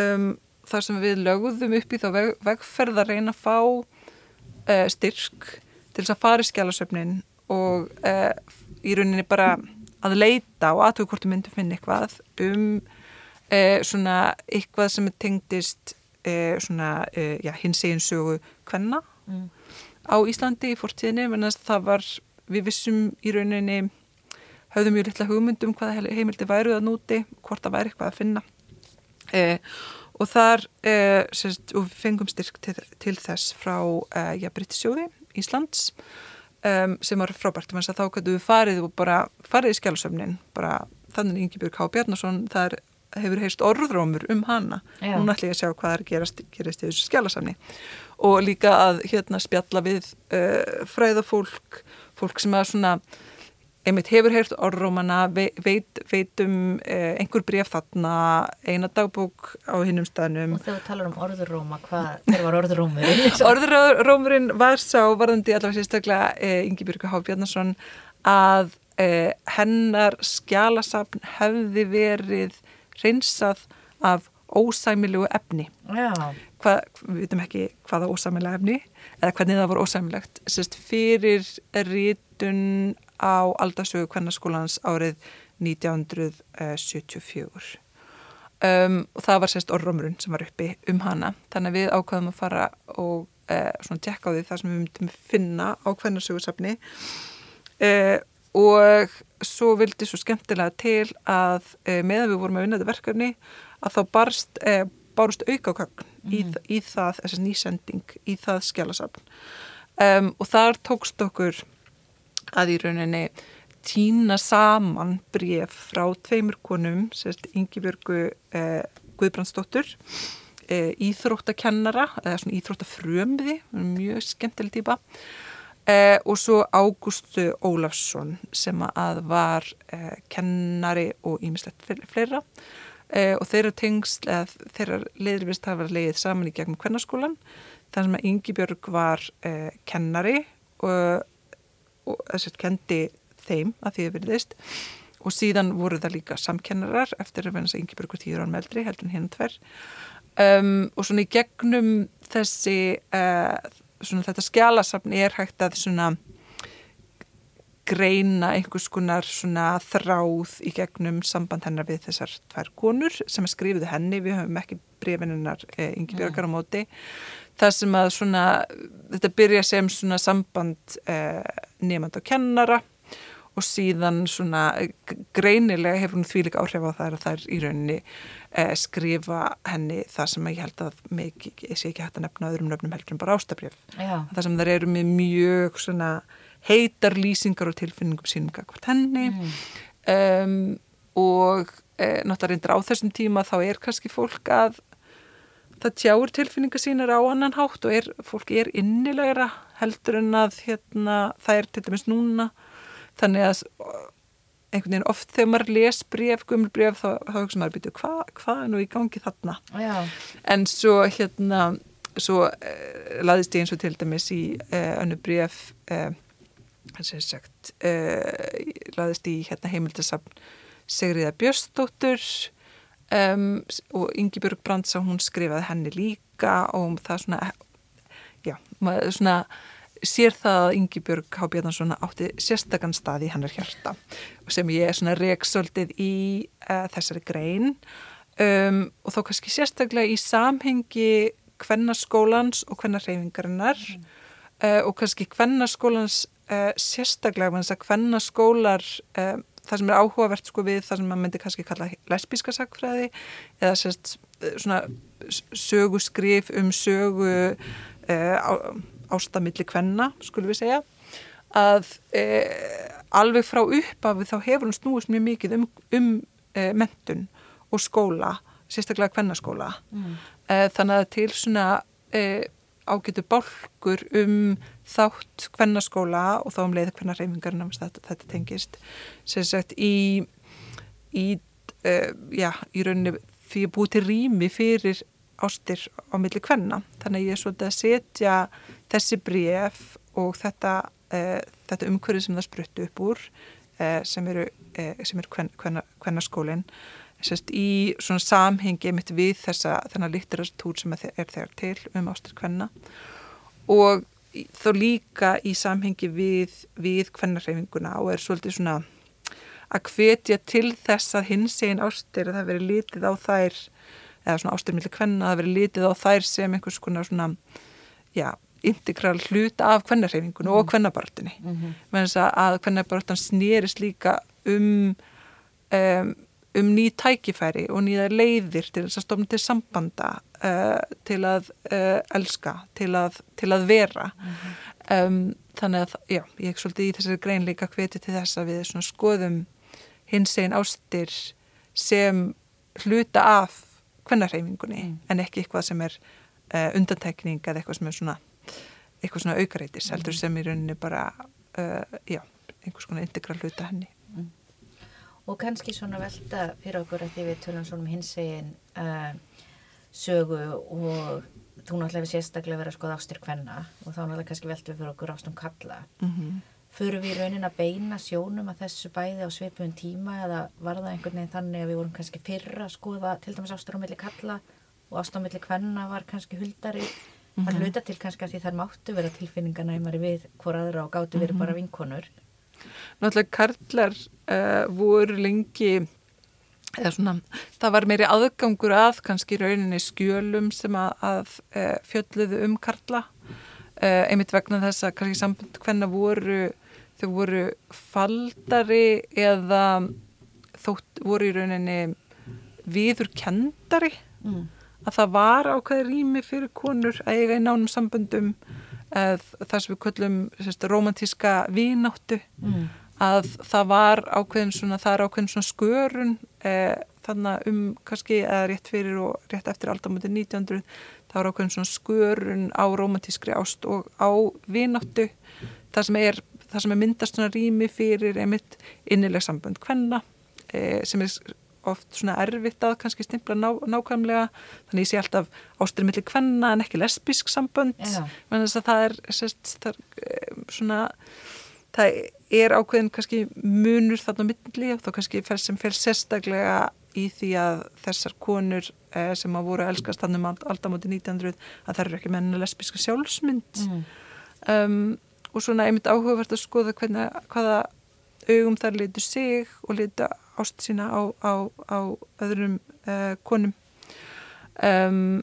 um, þar sem við lögðum upp í þá veg, vegferð að reyna að fá uh, styrk til þess að fara í skjálasöfnin og uh, í rauninni bara að leita og aðtöku hvort við myndum finna eitthvað um uh, svona eitthvað sem tengdist uh, svona, já, hins egin sögu kvenna Mm. Á Íslandi í fortíðinni, menn að það var við vissum í rauninni höfðum mjög litla hugmyndum hvaða heimildi væru að núti, hvort það væri eitthvað að finna eh, og þar eh, sérst, og fengum styrk til, til þess frá eh, ja, Brittisjóði Íslands um, sem var frábært, þannig að þá gætu við farið og bara farið í skjálusöfnin bara þannig Ingebjörg H. Bjarnason það er, hefur heist orðrómur um hana Já. núna ætlum ég að sjá hvað er gerast, gerast í þessu skjálasafni og líka að hérna spjalla við uh, fræðafólk fólk sem að svona einmitt hefur heyrt orðrómana, veit, veit um eh, einhver bref þarna, eina dagbók á hinnum staðnum. Og þegar þú talar um orðuróma, hvað, hver var orðurómurinn? Orðurómurinn var sá, varðandi allavega sérstaklega eh, Ingi Björg Há Bjarnason, að eh, hennar skjálasafn hefði verið reynsað af ósæmilegu efni. Já. Hvað, við veitum ekki hvaða ósæmilega efni, eða hvernig það voru ósæmilegt, sérst fyrir rítun á aldarsögu kvennarskólans árið 1974 um, og það var sérst orðrömmurinn sem var uppi um hana þannig að við ákvaðum að fara og uh, svona tjekka á því það sem við myndum finna á kvennarsögursafni uh, og svo vildi svo skemmtilega til að uh, meðan við vorum að vinna þetta verkefni að þá barst bárust aukákagn mm. í, í það, þessi nýsending í það skjálasafn um, og þar tókst okkur að í rauninni týna saman bref frá tveimur konum, sérst Yngibjörgu eh, Guðbrandsdóttur eh, íþróttakennara eða svona íþróttafrömmiði mjög skemmtileg týpa eh, og svo Ágústu Ólafsson sem að var eh, kennari og ímislegt fleira. Eh, og þeirra tengsl þeirra leiðrivist hafa leið saman í gegnum kvennarskólan þar sem að Yngibjörg var eh, kennari og og þess að kendi þeim að því að veriðist og síðan voru það líka samkennarar eftir að venna þess að yngi börgur tíður án meldri heldur en hinn tver um, og svona í gegnum þessi uh, svona þetta skjálasafn er hægt að svona greina einhvers konar svona þráð í gegnum samband hennar við þessar tvær konur sem skrifið henni, við höfum ekki brefininnar eh, yngi björgar á móti. Það sem að svona, þetta byrja sem svona samband eh, nefnd og kennara og síðan svona greinilega hefur hún því líka áhrif á það að það er í rauninni eh, skrifa henni það sem ég held að mig, ég sé ekki hægt að nefna öðrum nöfnum heldur en bara ástabrjöf það sem þar eru með mjög svona heitar lýsingar og tilfinningum sínum hvort henni. Mm. um, og eh, náttúrulega reyndir á þessum tíma þá er kannski fólk að það tjáur tilfinninga sínar á annan hátt og er, fólk er innilegra heldur en að hérna, það er til dæmis núna. Þannig að einhvern veginn oft þegar maður les bref, gummul bref þá, hugsa maður býtu hvað hva er nú í gangi þarna Já. en svo hérna svo eh, laðist ég eins og til dæmis í eh, önnu bref eh, sem sagt eh, laðist í hérna heimildasafn Sigriða Björstóttur um, og Ingi-Björg Brandsá hún skrifaði henni líka og það svona já, maður svona sér það að Ingi-Björg H. Bjarnarsson átti sérstakann stað í hennar hjarta sem ég er svona reiksöldið í uh, þessari grein um, og þá kannski sérstaklega í samhengi kvennarskólans og kvennarreyfingarinnar mm. uh, og kannski kvennarskólans uh, sérstaklega þannig að kvennarskólar það sem er áhugavert sko við það sem maður myndi kannski kalla lesbíska sagfræði eða sérst svona söguskrif um sögu eh, ástamilli kvenna skulum við segja að eh, alveg frá uppafið þá hefur hún snúist mjög mikið um, um eh, mentun og skóla sérstaklega kvennaskóla mm. Eh, þannig að til svona eh, ágætu bálkur um þátt kvennarskóla og þá um leið kvennarreifingarna þetta, þetta tengist sagt í í, uh, já, í rauninni því að búið til rými fyrir ástir á milli kvenna þannig að ég er svolítið að setja þessi bref og þetta, uh, þetta umhverfið sem það spruttu upp úr uh, sem eru sem er kven, kvennarskólinn sérst, í svona samhengi mitt við þessa þennan litteratúr sem er þegar til um ástir kvenna. Og þó líka í samhengi við, við kvennarreifinguna og er svolítið svona að hvetja til þess að hins egin ástir að það veri litið á þær eða svona ástir millir kvenna að það veri litið á þær sem einhvers konar svona já, integral hlut af kvennarreifinguna mm. og kvennabartinni mm -hmm. að kvennabartan snýris líka um um um ný tækifæri og nýða leiðir til þess að stofna til sambanda uh, til að uh, elska, til að, til að vera mm -hmm. um, þannig að já, ég er svolítið í þessari greinleika hveti til þess að við skoðum hins einn ástir sem hluta af hvernarheimingunni mm. en ekki eitthvað sem er uh, undantekning eða eitthvað sem er svona eitthvað svona aukareitis heldur mm. sem í rauninni bara uh, já einhvers konar integral hluta henni. Og kannski svona velta fyrir okkur að því við tölum svona um hins egin uh, sögu og þú náttúrulega við sérstaklega verið að skoða ástir hvenna og þá náttúrulega kannski velta við fyrir okkur ástum kalla. Mm -hmm. Fyrir við raunin að beina sjónum að þessu bæði á svipun tíma eða var það einhvern veginn þannig að við vorum kannski fyrra að skoða til dæmis ástur á milli kalla og ástur á milli hvenna var kannski huldari mm -hmm. hluta til kannski að því þar máttu vera tilfinninganæmari við hvora aðra og gáttu verið mm -hmm. bara vinkonur. Náttúrulega karlar uh, voru lengi eða svona, það var meiri aðgangur að kannski rauninni skjölum sem að, að uh, fjölluðu um karla uh, einmitt vegna þess að kannski sambund hvenna voru þau voru faldari eða þótt voru í rauninni viður kendari mm. Að það var ákveði rými fyrir konur að eiga í nánum sambundum þar sem við köllum sérst, romantíska vínáttu mm. að það var ákveðin svona, það er ákveðin svona skörun eh, þannig um kannski eða rétt fyrir og rétt eftir aldamöndi 1900 það var ákveðin svona skörun á romantískri ást og á vínáttu það sem er, það sem er myndast svona rými fyrir einmitt innileg sambund hvenna eh, sem er oft svona erfitt að kannski stimpla ná, nákvæmlega. Þannig ég sé alltaf ástriðum millir kvenna en ekki lesbísk sambönd. Menn þess að það er, sérst, það er svona það er ákveðin kannski munur þarna milli og þá kannski fer sem fer sérstaklega í því að þessar konur eh, sem að voru elskast þannig um aldamóti 1900 að það eru ekki menna lesbíska sjálfsmynd. Mm. um, og svona einmitt áhugavert að skoða hvernig, hvaða augum þar litur sig og litur ást sína á, á, á öðrum uh, konum um,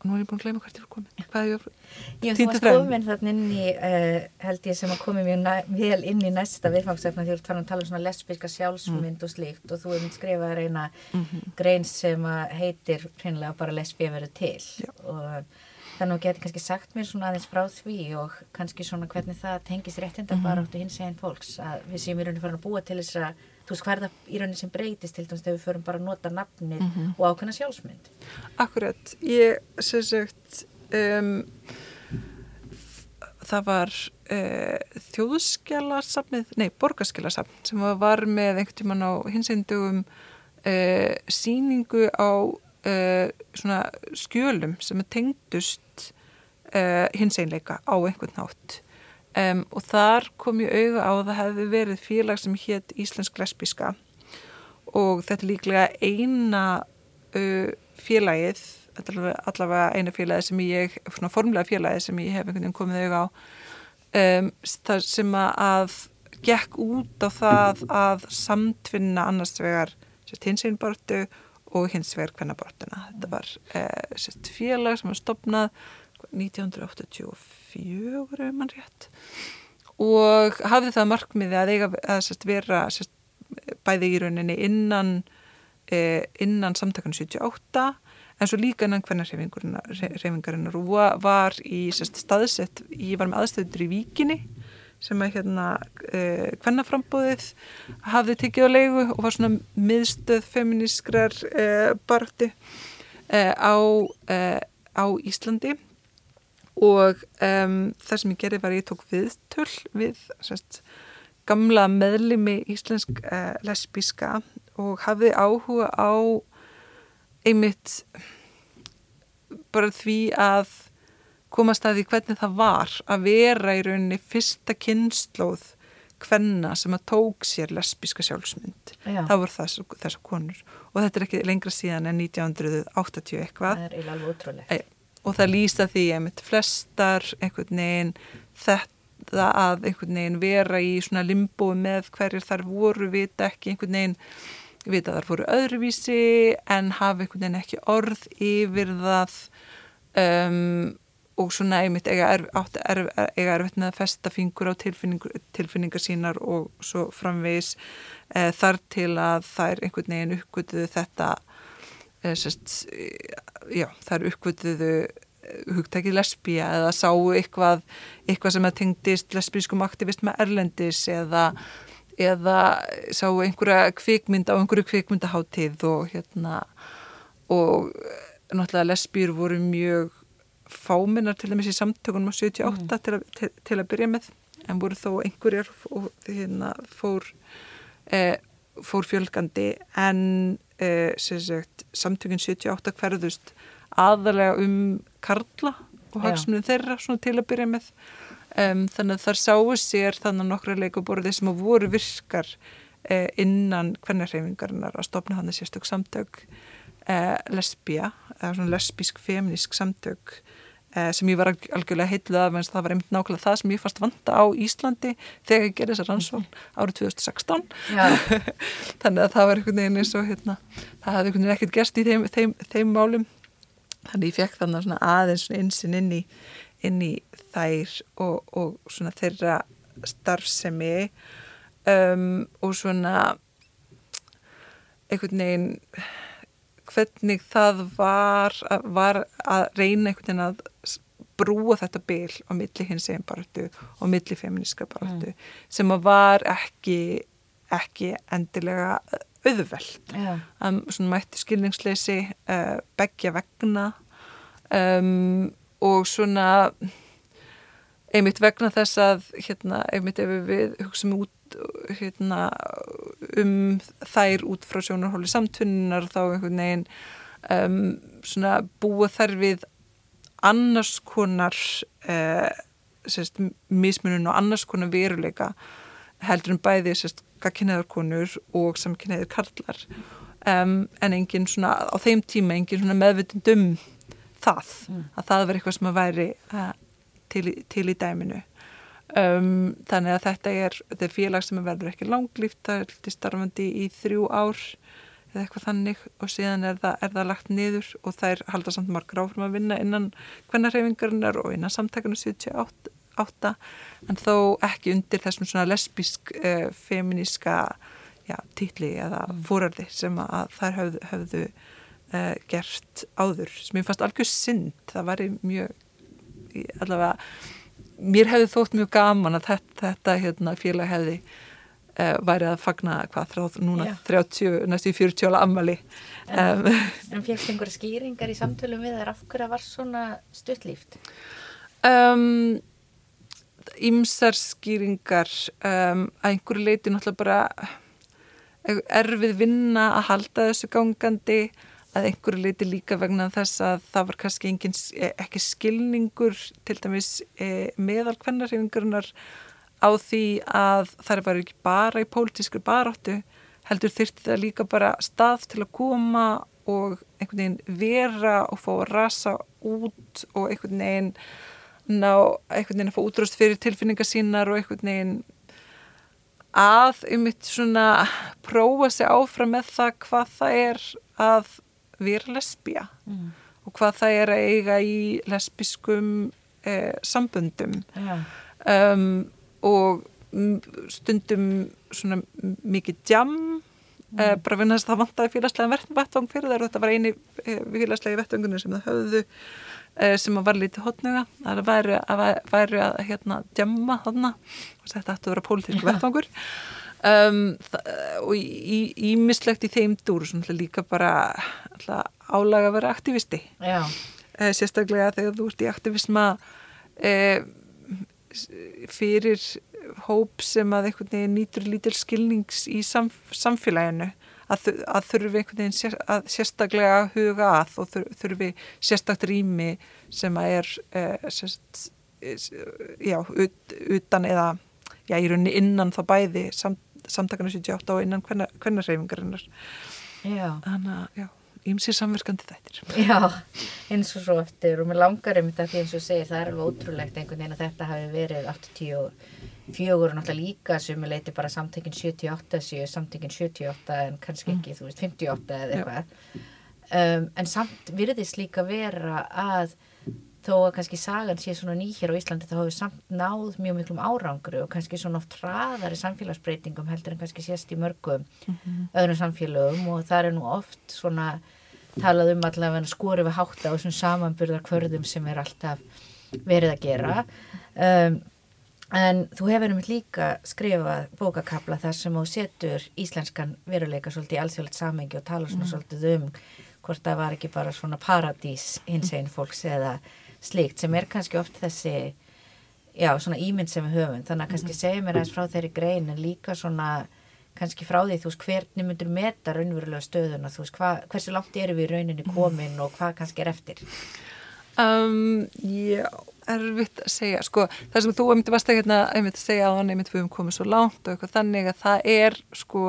og nú er ég búin að gleyma hvert ég var komin hvað er ég að Já, þú varst komin þarna inn í uh, held ég sem að komi mjög vel inn í næsta viðfangsefna því þú ert farin að tala um svona lesbíska sjálfsmynd mm. og slíkt og þú hefði skrifað reyna mm -hmm. grein sem heitir hreinlega bara lesbíða verið til Já. og þannig að geti kannski sagt mér svona aðeins frá því og kannski svona hvernig það tengist réttinda mm -hmm. bara áttu hins eginn fólks að við séum í rauninu farin að búa til þess að þú veist hvað er það í rauninni sem breytist til dæmis þegar við förum bara að nota nafnið mm -hmm. og ákveðna sjálfsmynd Akkurat, ég sé sagt um, það var uh, þjóðskjálarsafnið nei, borgarskjálarsafn sem var með einhvern tíman á hinsindugum uh, síningu á uh, svona skjölum sem tengdust hinseinleika á einhvern nátt Um, og þar kom ég auða á að það hefði verið félag sem hétt Íslensk lesbíska og þetta er líklega eina uh, félagið allavega, eina félagið sem ég svona formlega félagið sem ég hef einhvern veginn komið auða á. Um, sem að gekk út á það að samtvinna annars vegar hins einbartu og hins vegar hvernabartuna þetta var uh, sérst, félag sem var stopnað 1984 mann rétt. Og hafði það markmiði að eiga að sérst, vera sérst, bæði í rauninni innan eh, innan samtakan 78 en svo líka innan hvernig reyfingarinnar og var í sérst, staðsett, ég var með aðstöður í Víkinni sem að hérna eh, hvernaframbóðið hafði tekið á leigu og var svona miðstöð feminískrar eh, barti eh, á, eh, á Íslandi og um, það sem ég gerði var ég tók viðtöl við sérst, gamla meðlimi íslensk uh, lesbíska og hafði áhuga á einmitt bara því að komast að því hvernig það var að vera í rauninni fyrsta kynnslóð hvenna sem að tók sér lesbíska sjálfsmynd. Já. það voru þessar konur. Og þetta er ekki lengra síðan en 1980 eitthvað. Það er alveg útrúlegt og það lýsa því einmitt flestar einhvern veginn þetta að einhvern veginn vera í svona limbo með hverjir þar voru vita ekki einhvern veginn vita þar voru öðruvísi en hafa einhvern veginn ekki orð yfir það um, og svona einmitt eiga erfitt erf, erf, með að festa fingur á tilfinningar, tilfinningar sínar og svo framvegis e, þar til að er einhvern veginn uppgötuðu þetta sest, já, þar uppvölduðu eh, hugtækið lesbíja eða sáu eitthvað, eitthvað sem að tengdist lesbískum aktivist með erlendis eða, eða sáu einhverja kvikmynd á einhverju kvikmyndaháttíð og hérna og eh, náttúrulega lesbíur voru mjög fáminnar til dæmis í samtökunum á 78 mm. til, að, til, til að byrja með en voru þó einhverjar og hérna fór, eh, fór fjölgandi en eh, sagt, samtökinn 78 hverðust aðalega um karla og hagsmunum þeirra til að byrja með. Um, þannig að þar sáu sér þannig nokkra leikuborði sem voru virkar eh, innan hvernarhefingarinnar að stopna hann að sérstök samtök eh, lesbía, eða svona lesbísk feminisk samtök Eh, sem ég var algjörlega heitluð af en það var einmitt nákvæmlega það sem ég fannst vanda á Íslandi þegar ég gerði þessa rannsókn árið 2016 þannig að það var einhvern veginn eins og hérna, það hafði einhvern veginn ekkert gerst í þeim, þeim, þeim málum. Þannig ég fekk þannig svona aðeins einsinn inn í, inn í þær og, og svona þeirra starfsemi um, og svona einhvern veginn hvernig það var, var að reyna einhvern veginn að brúa þetta byl á milli hins einn barötu og milli feministka barötu mm. sem að var ekki ekki endilega auðveld um, svona mætti skilningsleysi uh, begja vegna um, og svona einmitt vegna þess að hérna, einmitt ef við hugsaum út hérna, um þær út frá sjónarhóli samtunnar þá einhvern veginn um, svona búa þær við annars konar uh, sérst, mismunum og annars konar veruleika heldur um bæði sérst gagkinniðarkonur og samkinniðir karlar um, en engin svona á þeim tíma engin svona meðvitund um það mm. að það var eitthvað sem að væri uh, til, til í dæminu Um, þannig að þetta er, þetta er félag sem verður ekki langlýft, það er til starfandi í þrjú ár eða eitthvað þannig og síðan er það, er það lagt niður og er halda samt margur áfram að vinna innan hvernarhefingarinnar og innan samtækanu 78 en þó ekki undir þessum svona lesbísk uh, feminíska já, títli eða mm. fórarði sem að þær höfðu, höfðu uh, gert áður sem ég fannst algjör synd, það var mjög allavega mér hefði þótt mjög gaman að þetta, þetta hérna, félag hefði uh, væri að fagna hvað þráð núna Já. 30, næstu 40 ála ammali En, um, en félst einhverja skýringar í samtölum við þar af hverja var svona stuttlíft? Um, Ímsar skýringar um, að einhverju leiti náttúrulega bara erfið vinna að halda þessu gangandi að einhverju leiti líka vegna þess að það var kannski engin, e, ekki skilningur til dæmis e, meðal hvernarhefingurinnar á því að það var ekki bara í pólitískri baráttu heldur þyrti það líka bara stað til að koma og einhvern veginn vera og fá að rasa út og einhvern veginn ná einhvern veginn að fá útrúst fyrir tilfinningar sínar og einhvern veginn að um mitt svona prófa sig áfram með það hvað það er að vera lesbija mm. og hvað það er að eiga í lesbiskum eh, samböndum. Um, og stundum svona mikið djam. Mm. eh, bara vinna þess að það vantaði félagslega vettvang fyrir þær og þetta var eini eh, félagslega vettvangunni sem það höfðu eh, sem var lítið hotnuga það væri að, væri að hérna, djamma þarna. Og þetta ætti að vera pólitísku vettvangur Um, og ímislegt í, þeim dúr líka bara álaga að vera aktivisti. Uh, sérstaklega þegar þú ert í aktivisma uh, fyrir hóp sem að einhvern veginn nýtur lítil skilnings í samf samfélaginu. Að, að þurfi einhvern veginn sér, að sérstaklega huga að og þurfi sérstakt rými sem að er uh, sérst, já, ut, utan eða já, í rauninni innan þá bæði samt samtakana 78 og innan hvernarreifingarinnar þannig að, já, ímsið samverkandi þættir. Já, eins og svo eftir og mér langar um þetta því eins og segir það er alveg ótrúlegt einhvern veginn að þetta hafi verið 84 og náttúrulega líka sem við leiti bara samtökinn 78 séu samtökinn 78 en kannski ekki, mm. þú veist, 58 eða eitthvað. Um, en samt virðist líka vera að þó að kannski sagan sé svona ný hér á Íslandi þá hefur samt náð mjög miklum árangru og kannski svona oft hraðari samfélagsbreytingum heldur en kannski sést í mörgum mm -hmm. öðrum samfélagum og það er nú oft svona talað um allavega skori við hátta á þessum samanburðar kvörðum sem er alltaf verið að gera um, en þú hefur um líka skrifað bókakabla þar sem þú setur íslenskan veruleika svolítið í allsjóðlegt samengi og tala svona mm. svolítið um hvort það var ekki bara svona paradís hins einn fólks eða slíkt sem er kannski oft þessi já, svona ímynd sem við höfum. Þannig að kannski segja mér aðeins frá þeirri grein en líka svona kannski frá því, þú veist, hvernig myndur meta raunverulega stöðuna, þú veist, hva, hversu langt erum við í rauninni komin og hvað kannski er eftir? Um, já, erfitt að segja. Sko, það sem þú varst að hérna, að segja á hann, einmitt við komið svo langt og eitthvað þannig að það er sko,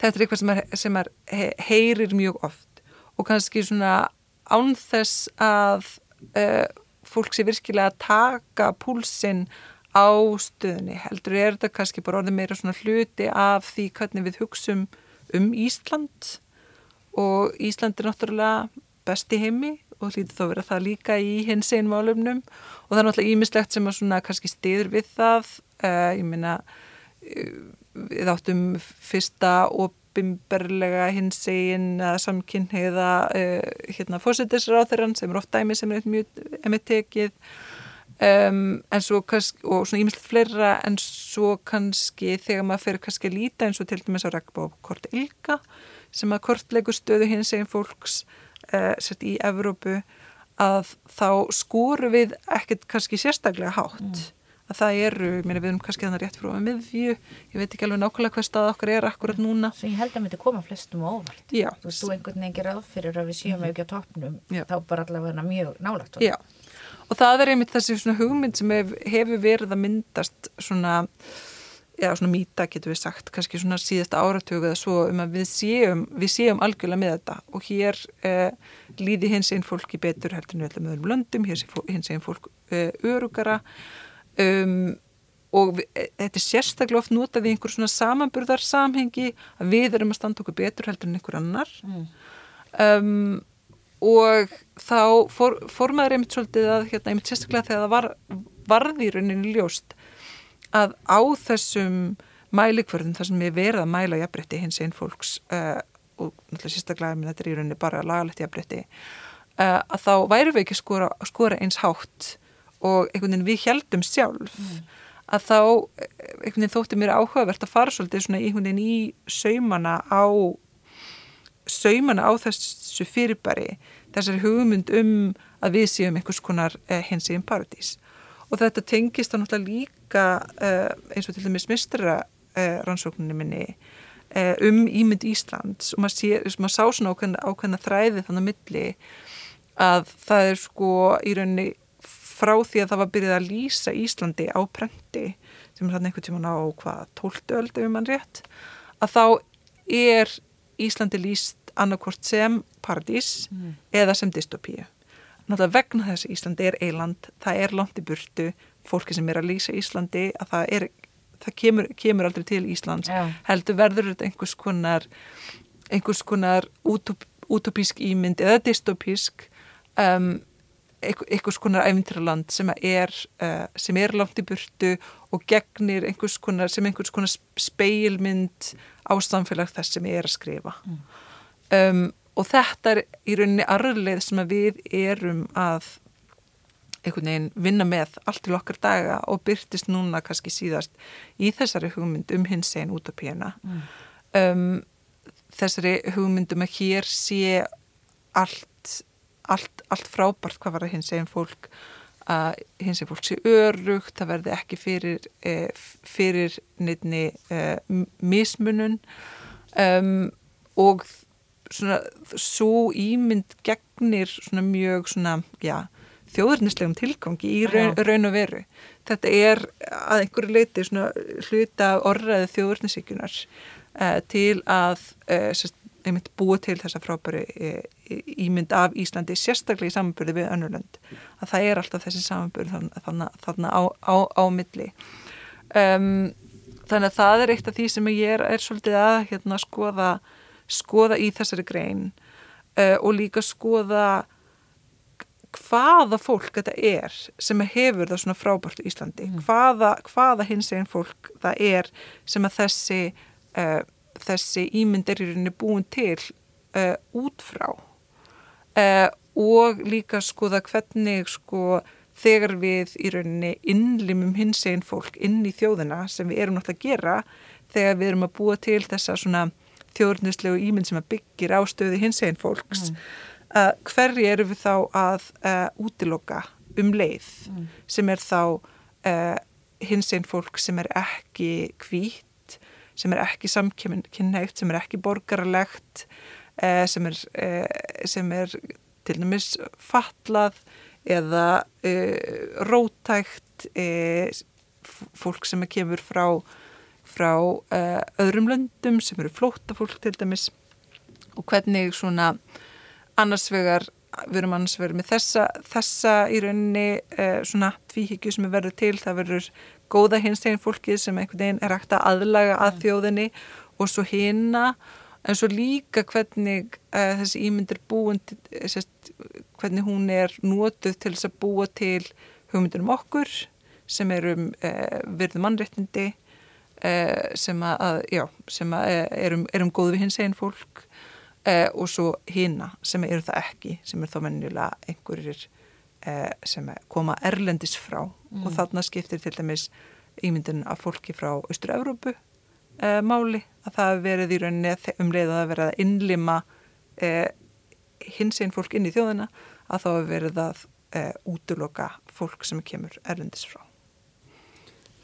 þetta er eitthvað sem, er, sem er, he, heyrir mjög oft. Og kannski svona ánþess að uh, fólk sé virkilega að taka púlsinn á stöðunni? Heldur er þetta kannski bara orðið meira svona hluti af því hvernig við hugsum um Ísland? Og Ísland er náttúrulega besti heimi og hlýtti þá vera það líka í hins einn málumnum og það er náttúrulega ímislegt sem að svona kannski stiður við það. Uh, ég meina uh, við áttum fyrsta opimberlega hins einn samkynniða uh, hérna fósittisráþurann sem er oft dæmi sem er mjög tekið um, en svo kannski og svona ímislegt fleira en svo kannski þegar maður fyrir kannski að líta eins og til dæmis að á kort ylka sem að kortlegu stöðu hins einn fólks uh, sett í Evrópu að þá skóru við ekkert kannski sérstaklega hátt mm. Að það eru, mér við erum kannski þannig rétt frá miðju, ég veit ekki alveg nákvæmlega hvað stað okkar er akkurat núna. Svo ég held að myndi koma flestum á óvart. Já. Þú veist, þú einhvern veginn gerir aðfyrir að við séum Mhm. ekki á toppnum þá bara allavega mjög nálagt Já, og það er einmitt þessi svona hugmynd sem hef, hefur verið að myndast svona já, svona mýta getur við sagt, kannski svona síðasta áratögu eða svo um að við séum, við séum algjörlega með þetta. Og hér eh, líði hins einn fólki betur heldur en við öllum öðrum löndum, hér sé hins einn fólk eh, örugara um, og eh, þetta er sérstaklega oft notað í einhver svona samanburðar samhengi að við erum að standa okkur betur heldur en einhver annar mm. um, og þá fór, fór maður einmitt svolítið að hérna, einmitt sérstaklega þegar það var varði í rauninni ljóst að á þessum mælikvörðum þar sem við verðum að mæla jafnbrytti hins einn fólks uh, og náttúrulega sérstaklega minn þetta er í rauninni bara lagalegt jafnbrytti uh, að þá væru við ekki skora, skora eins hátt og einhvern veginn við heldum sjálf að þá eh, einhvern veginn þótti mér áhugavert að fara svolítið svona einhvern veginn í saumana á saumana á þessu fyrirbæri þessari hugmynd um að við séum einhvers konar eh, hins í einn paradís. Og þetta tengist þá náttúrulega líka eh, eins og til dæmis mistra eh, rannsókninni minni eh, um ímynd Íslands. Og maður, sé, maður sá svona ákveðna, ákveðna þræði þannig að milli að það er sko í rauninni frá því að það var byrjað að lýsa Íslandi á prenti sem er hann einhvern tíman á hvað, 12 öld ef mann rétt, að þá er Íslandi lýst annarkort sem paradís Mm. eða sem dystopíu. Náttúrulega vegna þess að Íslandi er eiland, það er langt í burtu, fólki sem er að lýsa Íslandi, að það er, það kemur, kemur aldrei til Íslands, Já. heldur verður þetta einhvers konar, einhvers konar útop, útopísk ímynd eða dystopísk, um, einhvers konar æfintraland sem er, uh, sem er langt í burtu og gegnir einhvers konar, sem einhvers konar speilmynd á samfélag þess sem er að skrifa. Um, og þetta er í rauninni arleið sem við erum að einhvern veginn vinna með allt til okkar daga og byrtist núna kannski síðast í þessari hugmynd um hins einn út af pjena. Mm. Um, þessari hugmynd um að hér sé allt, allt, allt frábært hvað var að hins einn fólk að hins einn fólk sé örugt, það verði ekki fyrir, eh, fyrir neittni eh, mismunun um, og svona svo ímynd gegnir svona mjög svona, já, þjóðurnislegum tilgangi í raun, raun og veru. Þetta er að einhverju leiti hluta orðræði þjóðurnisíkunar uh, til að uh, sérst, einmitt búa til þessa frábæri uh, ímynd af Íslandi sérstaklega í samanbyrði við önnurlönd. Að það er alltaf þessi samanbyrð þarna, þarna á, á, á milli. Um, þannig að það er eitt af því sem ég er, er svolítið að hérna, skoða, skoða í þessari grein uh, og líka skoða hvaða fólk þetta er sem hefur það svona frábært í Íslandi Mm. hvaða, hvaða hins einn fólk það er sem að þessi uh, þessi ímynd er í rauninni búin til uh, út frá uh, og líka skoða hvernig sko þegar við í rauninni innlimum hins einn fólk inn í þjóðina sem við erum náttúrulega að gera þegar við erum að búa til þessa svona þjóðurnislegu ímynd sem að byggir á stöði hins einn fólks uh, hverju eru við þá að útiloka um leið Mm. sem er þá hins einn fólk sem er ekki hvít, sem er ekki samkynneitt, sem er ekki borgarlegt, uh, sem, er, uh, sem er til dæmis fatlað eða rótækt, fólk sem kemur frá, frá öðrum löndum, sem eru flóta fólk til dæmis. Og hvernig svona annars vegar við erum annars verið með þessa, þessa í rauninni eh, svona tvíhyggju sem er verið til, það verður góða hinstegin fólkið sem einhvern veginn er hægt að aðlaga að mm. þjóðinni og svo hina, en svo líka hvernig eh, þessi ímyndir búin eh, sérst, hvernig hún er nótuð til þess að búa til hugmyndir um okkur sem er um eh, virðu mannréttindi eh, sem að, já, sem að er um, um góð við hinstegin fólk eh, og svo hina sem eru það ekki sem er þá mennilega einhverjir sem koma erlendis frá mm. og þarna skiptir til dæmis ímyndin af fólki frá Östur-Európu eh, máli að það verið í rauninni um leið að verið að innlima eh, hins einn fólk inn í þjóðina að þá verið að eh, útloka fólk sem kemur erlendis frá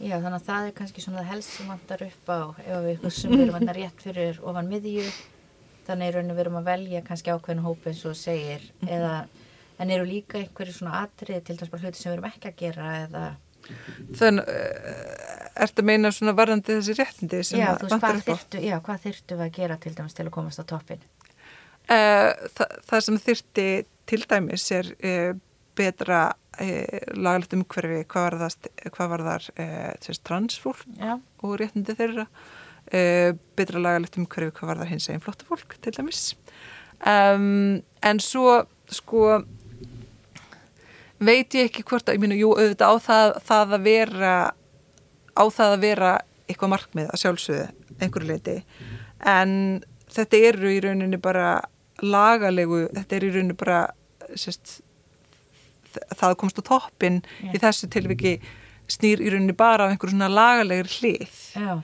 Já, þannig að það er kannski svona helst sem vantar upp á ef við húsum við erum að rétt fyrir ofan miðju þannig er raun og verum að velja kannski ákveðinu hópu eins og segir mm -hmm. eða, en eru líka einhverju svona atrið til þess að hluti sem við erum ekki að gera eða Þannig, uh, ertu að meina svona varðandi þessi réttindi sem já, þú veist, hvað þyrtu, já, hvað þyrtu við að gera til dæmis til að komast á toppin? Uh, þa það sem þyrti til dæmis er uh, betra lagalegt umhverfi hvað var það, hvað var þar transfólk já. og réttindi þeirra betra lagalegt um hverju hvað var það hins eginn flotta fólk til dæmis um, en svo sko veit ég ekki hvort að, ég mínu, jú, auðvitað á það, það að vera á það að vera eitthvað markmið að sjálfsögðu einhverju leiti en þetta eru í rauninni bara lagalegu, þetta er í rauninni bara sérst, það komst á toppin yeah. í þessu tilviki snýr í rauninni bara á einhverju svona lagalegri hlið. Já.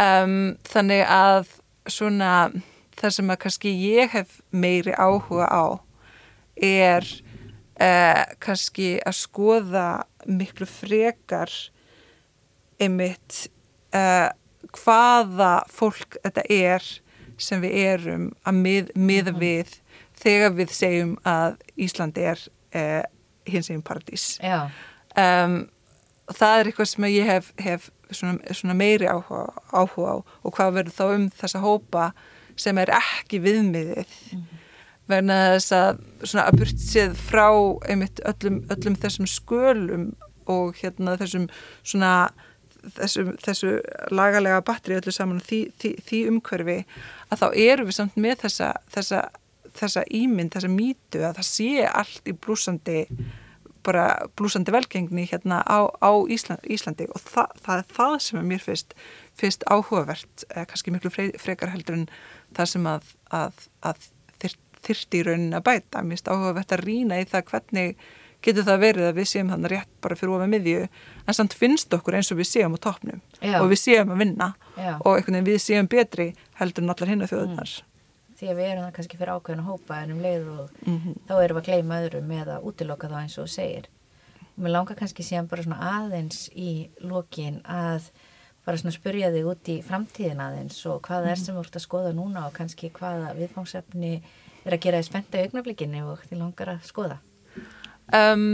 Um, þannig að svona það sem að kannski ég hef meiri áhuga á er uh, kannski að skoða miklu frekar einmitt uh, hvaða fólk þetta er sem við erum að mið, miða mhm. við þegar við segjum að Íslandi er uh, hins eginn paradís um, það er eitthvað sem ég hef, hef svona, svona meiri áhuga, áhuga á og hvað verður þá um þessa hópa sem er ekki viðmiðið mm -hmm. Verna þess að svona að burt séð frá einmitt öllum, öllum þessum skölum og hérna þessum svona þessu, þessu lagalega batteri öllu saman því, því, því umhverfi að þá eru við samt með þessa, þessa, þessa ímynd, þessa mýtu að það sé allt í blúsandi bara blúsandi velgengni hérna á, á Ísland, Íslandi. Og það, það er það sem er mér fyrst, fyrst áhugavert, kannski miklu frekar heldur en það sem að, að, að þyrti í raunin að bæta. Mér finnst áhugavert að rína í það hvernig getur það verið að við séum þannig rétt bara fyrir ofað miðju en samt finnst okkur eins og við séum á toppnum og við séum að vinna Já. og einhvern veginn við séum betri heldur en allar hinn að þjóðunar. Mm því að við erum það kannski fyrir ákveðin að hópa en um leið og mm -hmm. þá erum við að gleyma öðrum með að útiloka þá eins og segir mér langar kannski síðan bara svona aðeins í lokin að bara svona spurja þig út í framtíðin aðeins og hvað mm -hmm. er mhm. sem þú ert að skoða núna og kannski hvaða viðfóngsefni er að gera þið spenta í augnablikinni og þið langar að skoða? Um,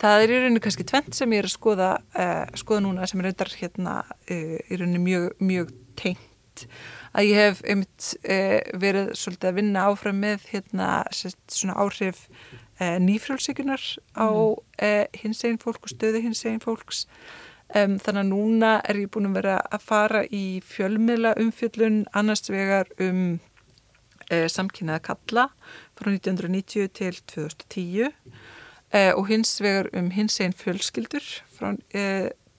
Það er í rauninu kannski tvent sem ég er að skoða uh, skoða núna sem er reyndar hérna uh, í rauninu mjög, mjög tengt. Að ég hef einmitt e, verið svolítið að vinna áfram með hérna sest, svona áhrif nýfrjálfsíkunar á e, hins einn fólk og stöðu hins einn fólks. Um, þannig að núna er ég búin að vera að fara í fjölmiðla umfjöllun annars vegar um e, samkynnaða kalla frá 1990 til 2010 e, og hins vegar um hins einn fjölskyldur frá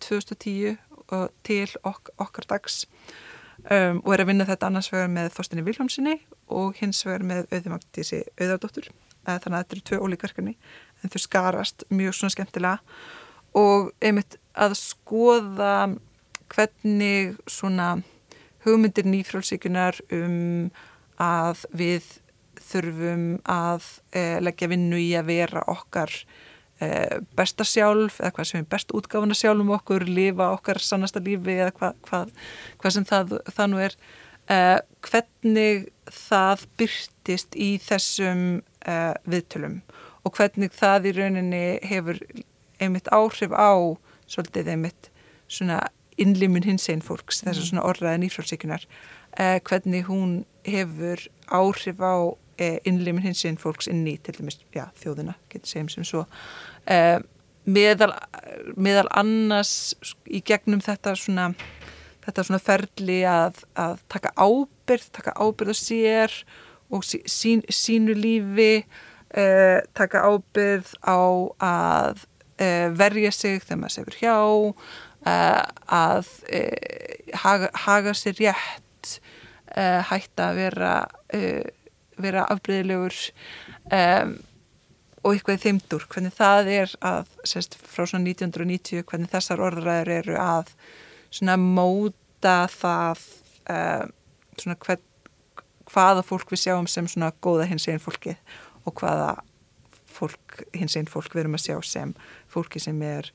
2010 e, til ok okkar dags um, og er að vinna þetta annars vegar með Þorstinni Viljómsinni og hins vegar með auðvimagtísi auðvardóttur þannig að þetta eru tvei ólíkverkani en þau skarast mjög svona skemmtilega. Og einmitt að skoða hvernig svona hugmyndir nýfrálsíkunar um að við þurfum að e, leggja vinnu í að vera okkar uh, besta sjálf eða hvað sem er best útgáfuna sjálf um okkur, lifa okkar sannasta lífi eða hvað, hvað, hvað sem það, það nú er. Uh, hvernig það byrtist í þessum uh, viðtölum og hvernig það í rauninni hefur einmitt áhrif á svolítið einmitt svona innlimun hins einn fólks, þessar svona orðraðin ífrálsíkunar uh, hvernig hún hefur áhrif á uh, innlimun hins einn fólks inn í til dæmis, já, þjóðina, getur segjum sem svo. Uh, meðal, meðal annars í gegnum þetta svona þetta svona ferli að, að taka ábyrð, taka ábyrð á sér og sín, sínu lífi uh, taka ábyrð á að verja sig þegar maður sefur hjá að haga, haga sér rétt hætta að vera vera afbreyðilegur um, og eitthvað þeimdur, hvernig það er að, sérst, frá svona 1990 hvernig þessar orðræður eru að svona móta það uh, svona hvern, hvaða fólk við sjáum sem svona góða hins einn fólki og hvaða fólk, hins einn fólk við erum að sjá sem fólki sem er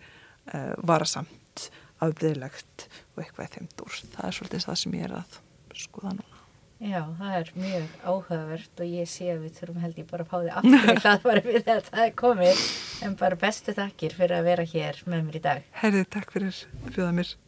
uh, varasamt, afbreyðilegt og eitthvað þeimdur. Það er svolítið það sem ég er að skoða núna. Já, það er mjög áhugavert og ég sé að við þurfum held ég bara að fá þig aftur hlaðfari við þetta það er komið en bara bestu takkir fyrir að vera hér með mér í dag. Herðið, takk fyrir að bjóða mér.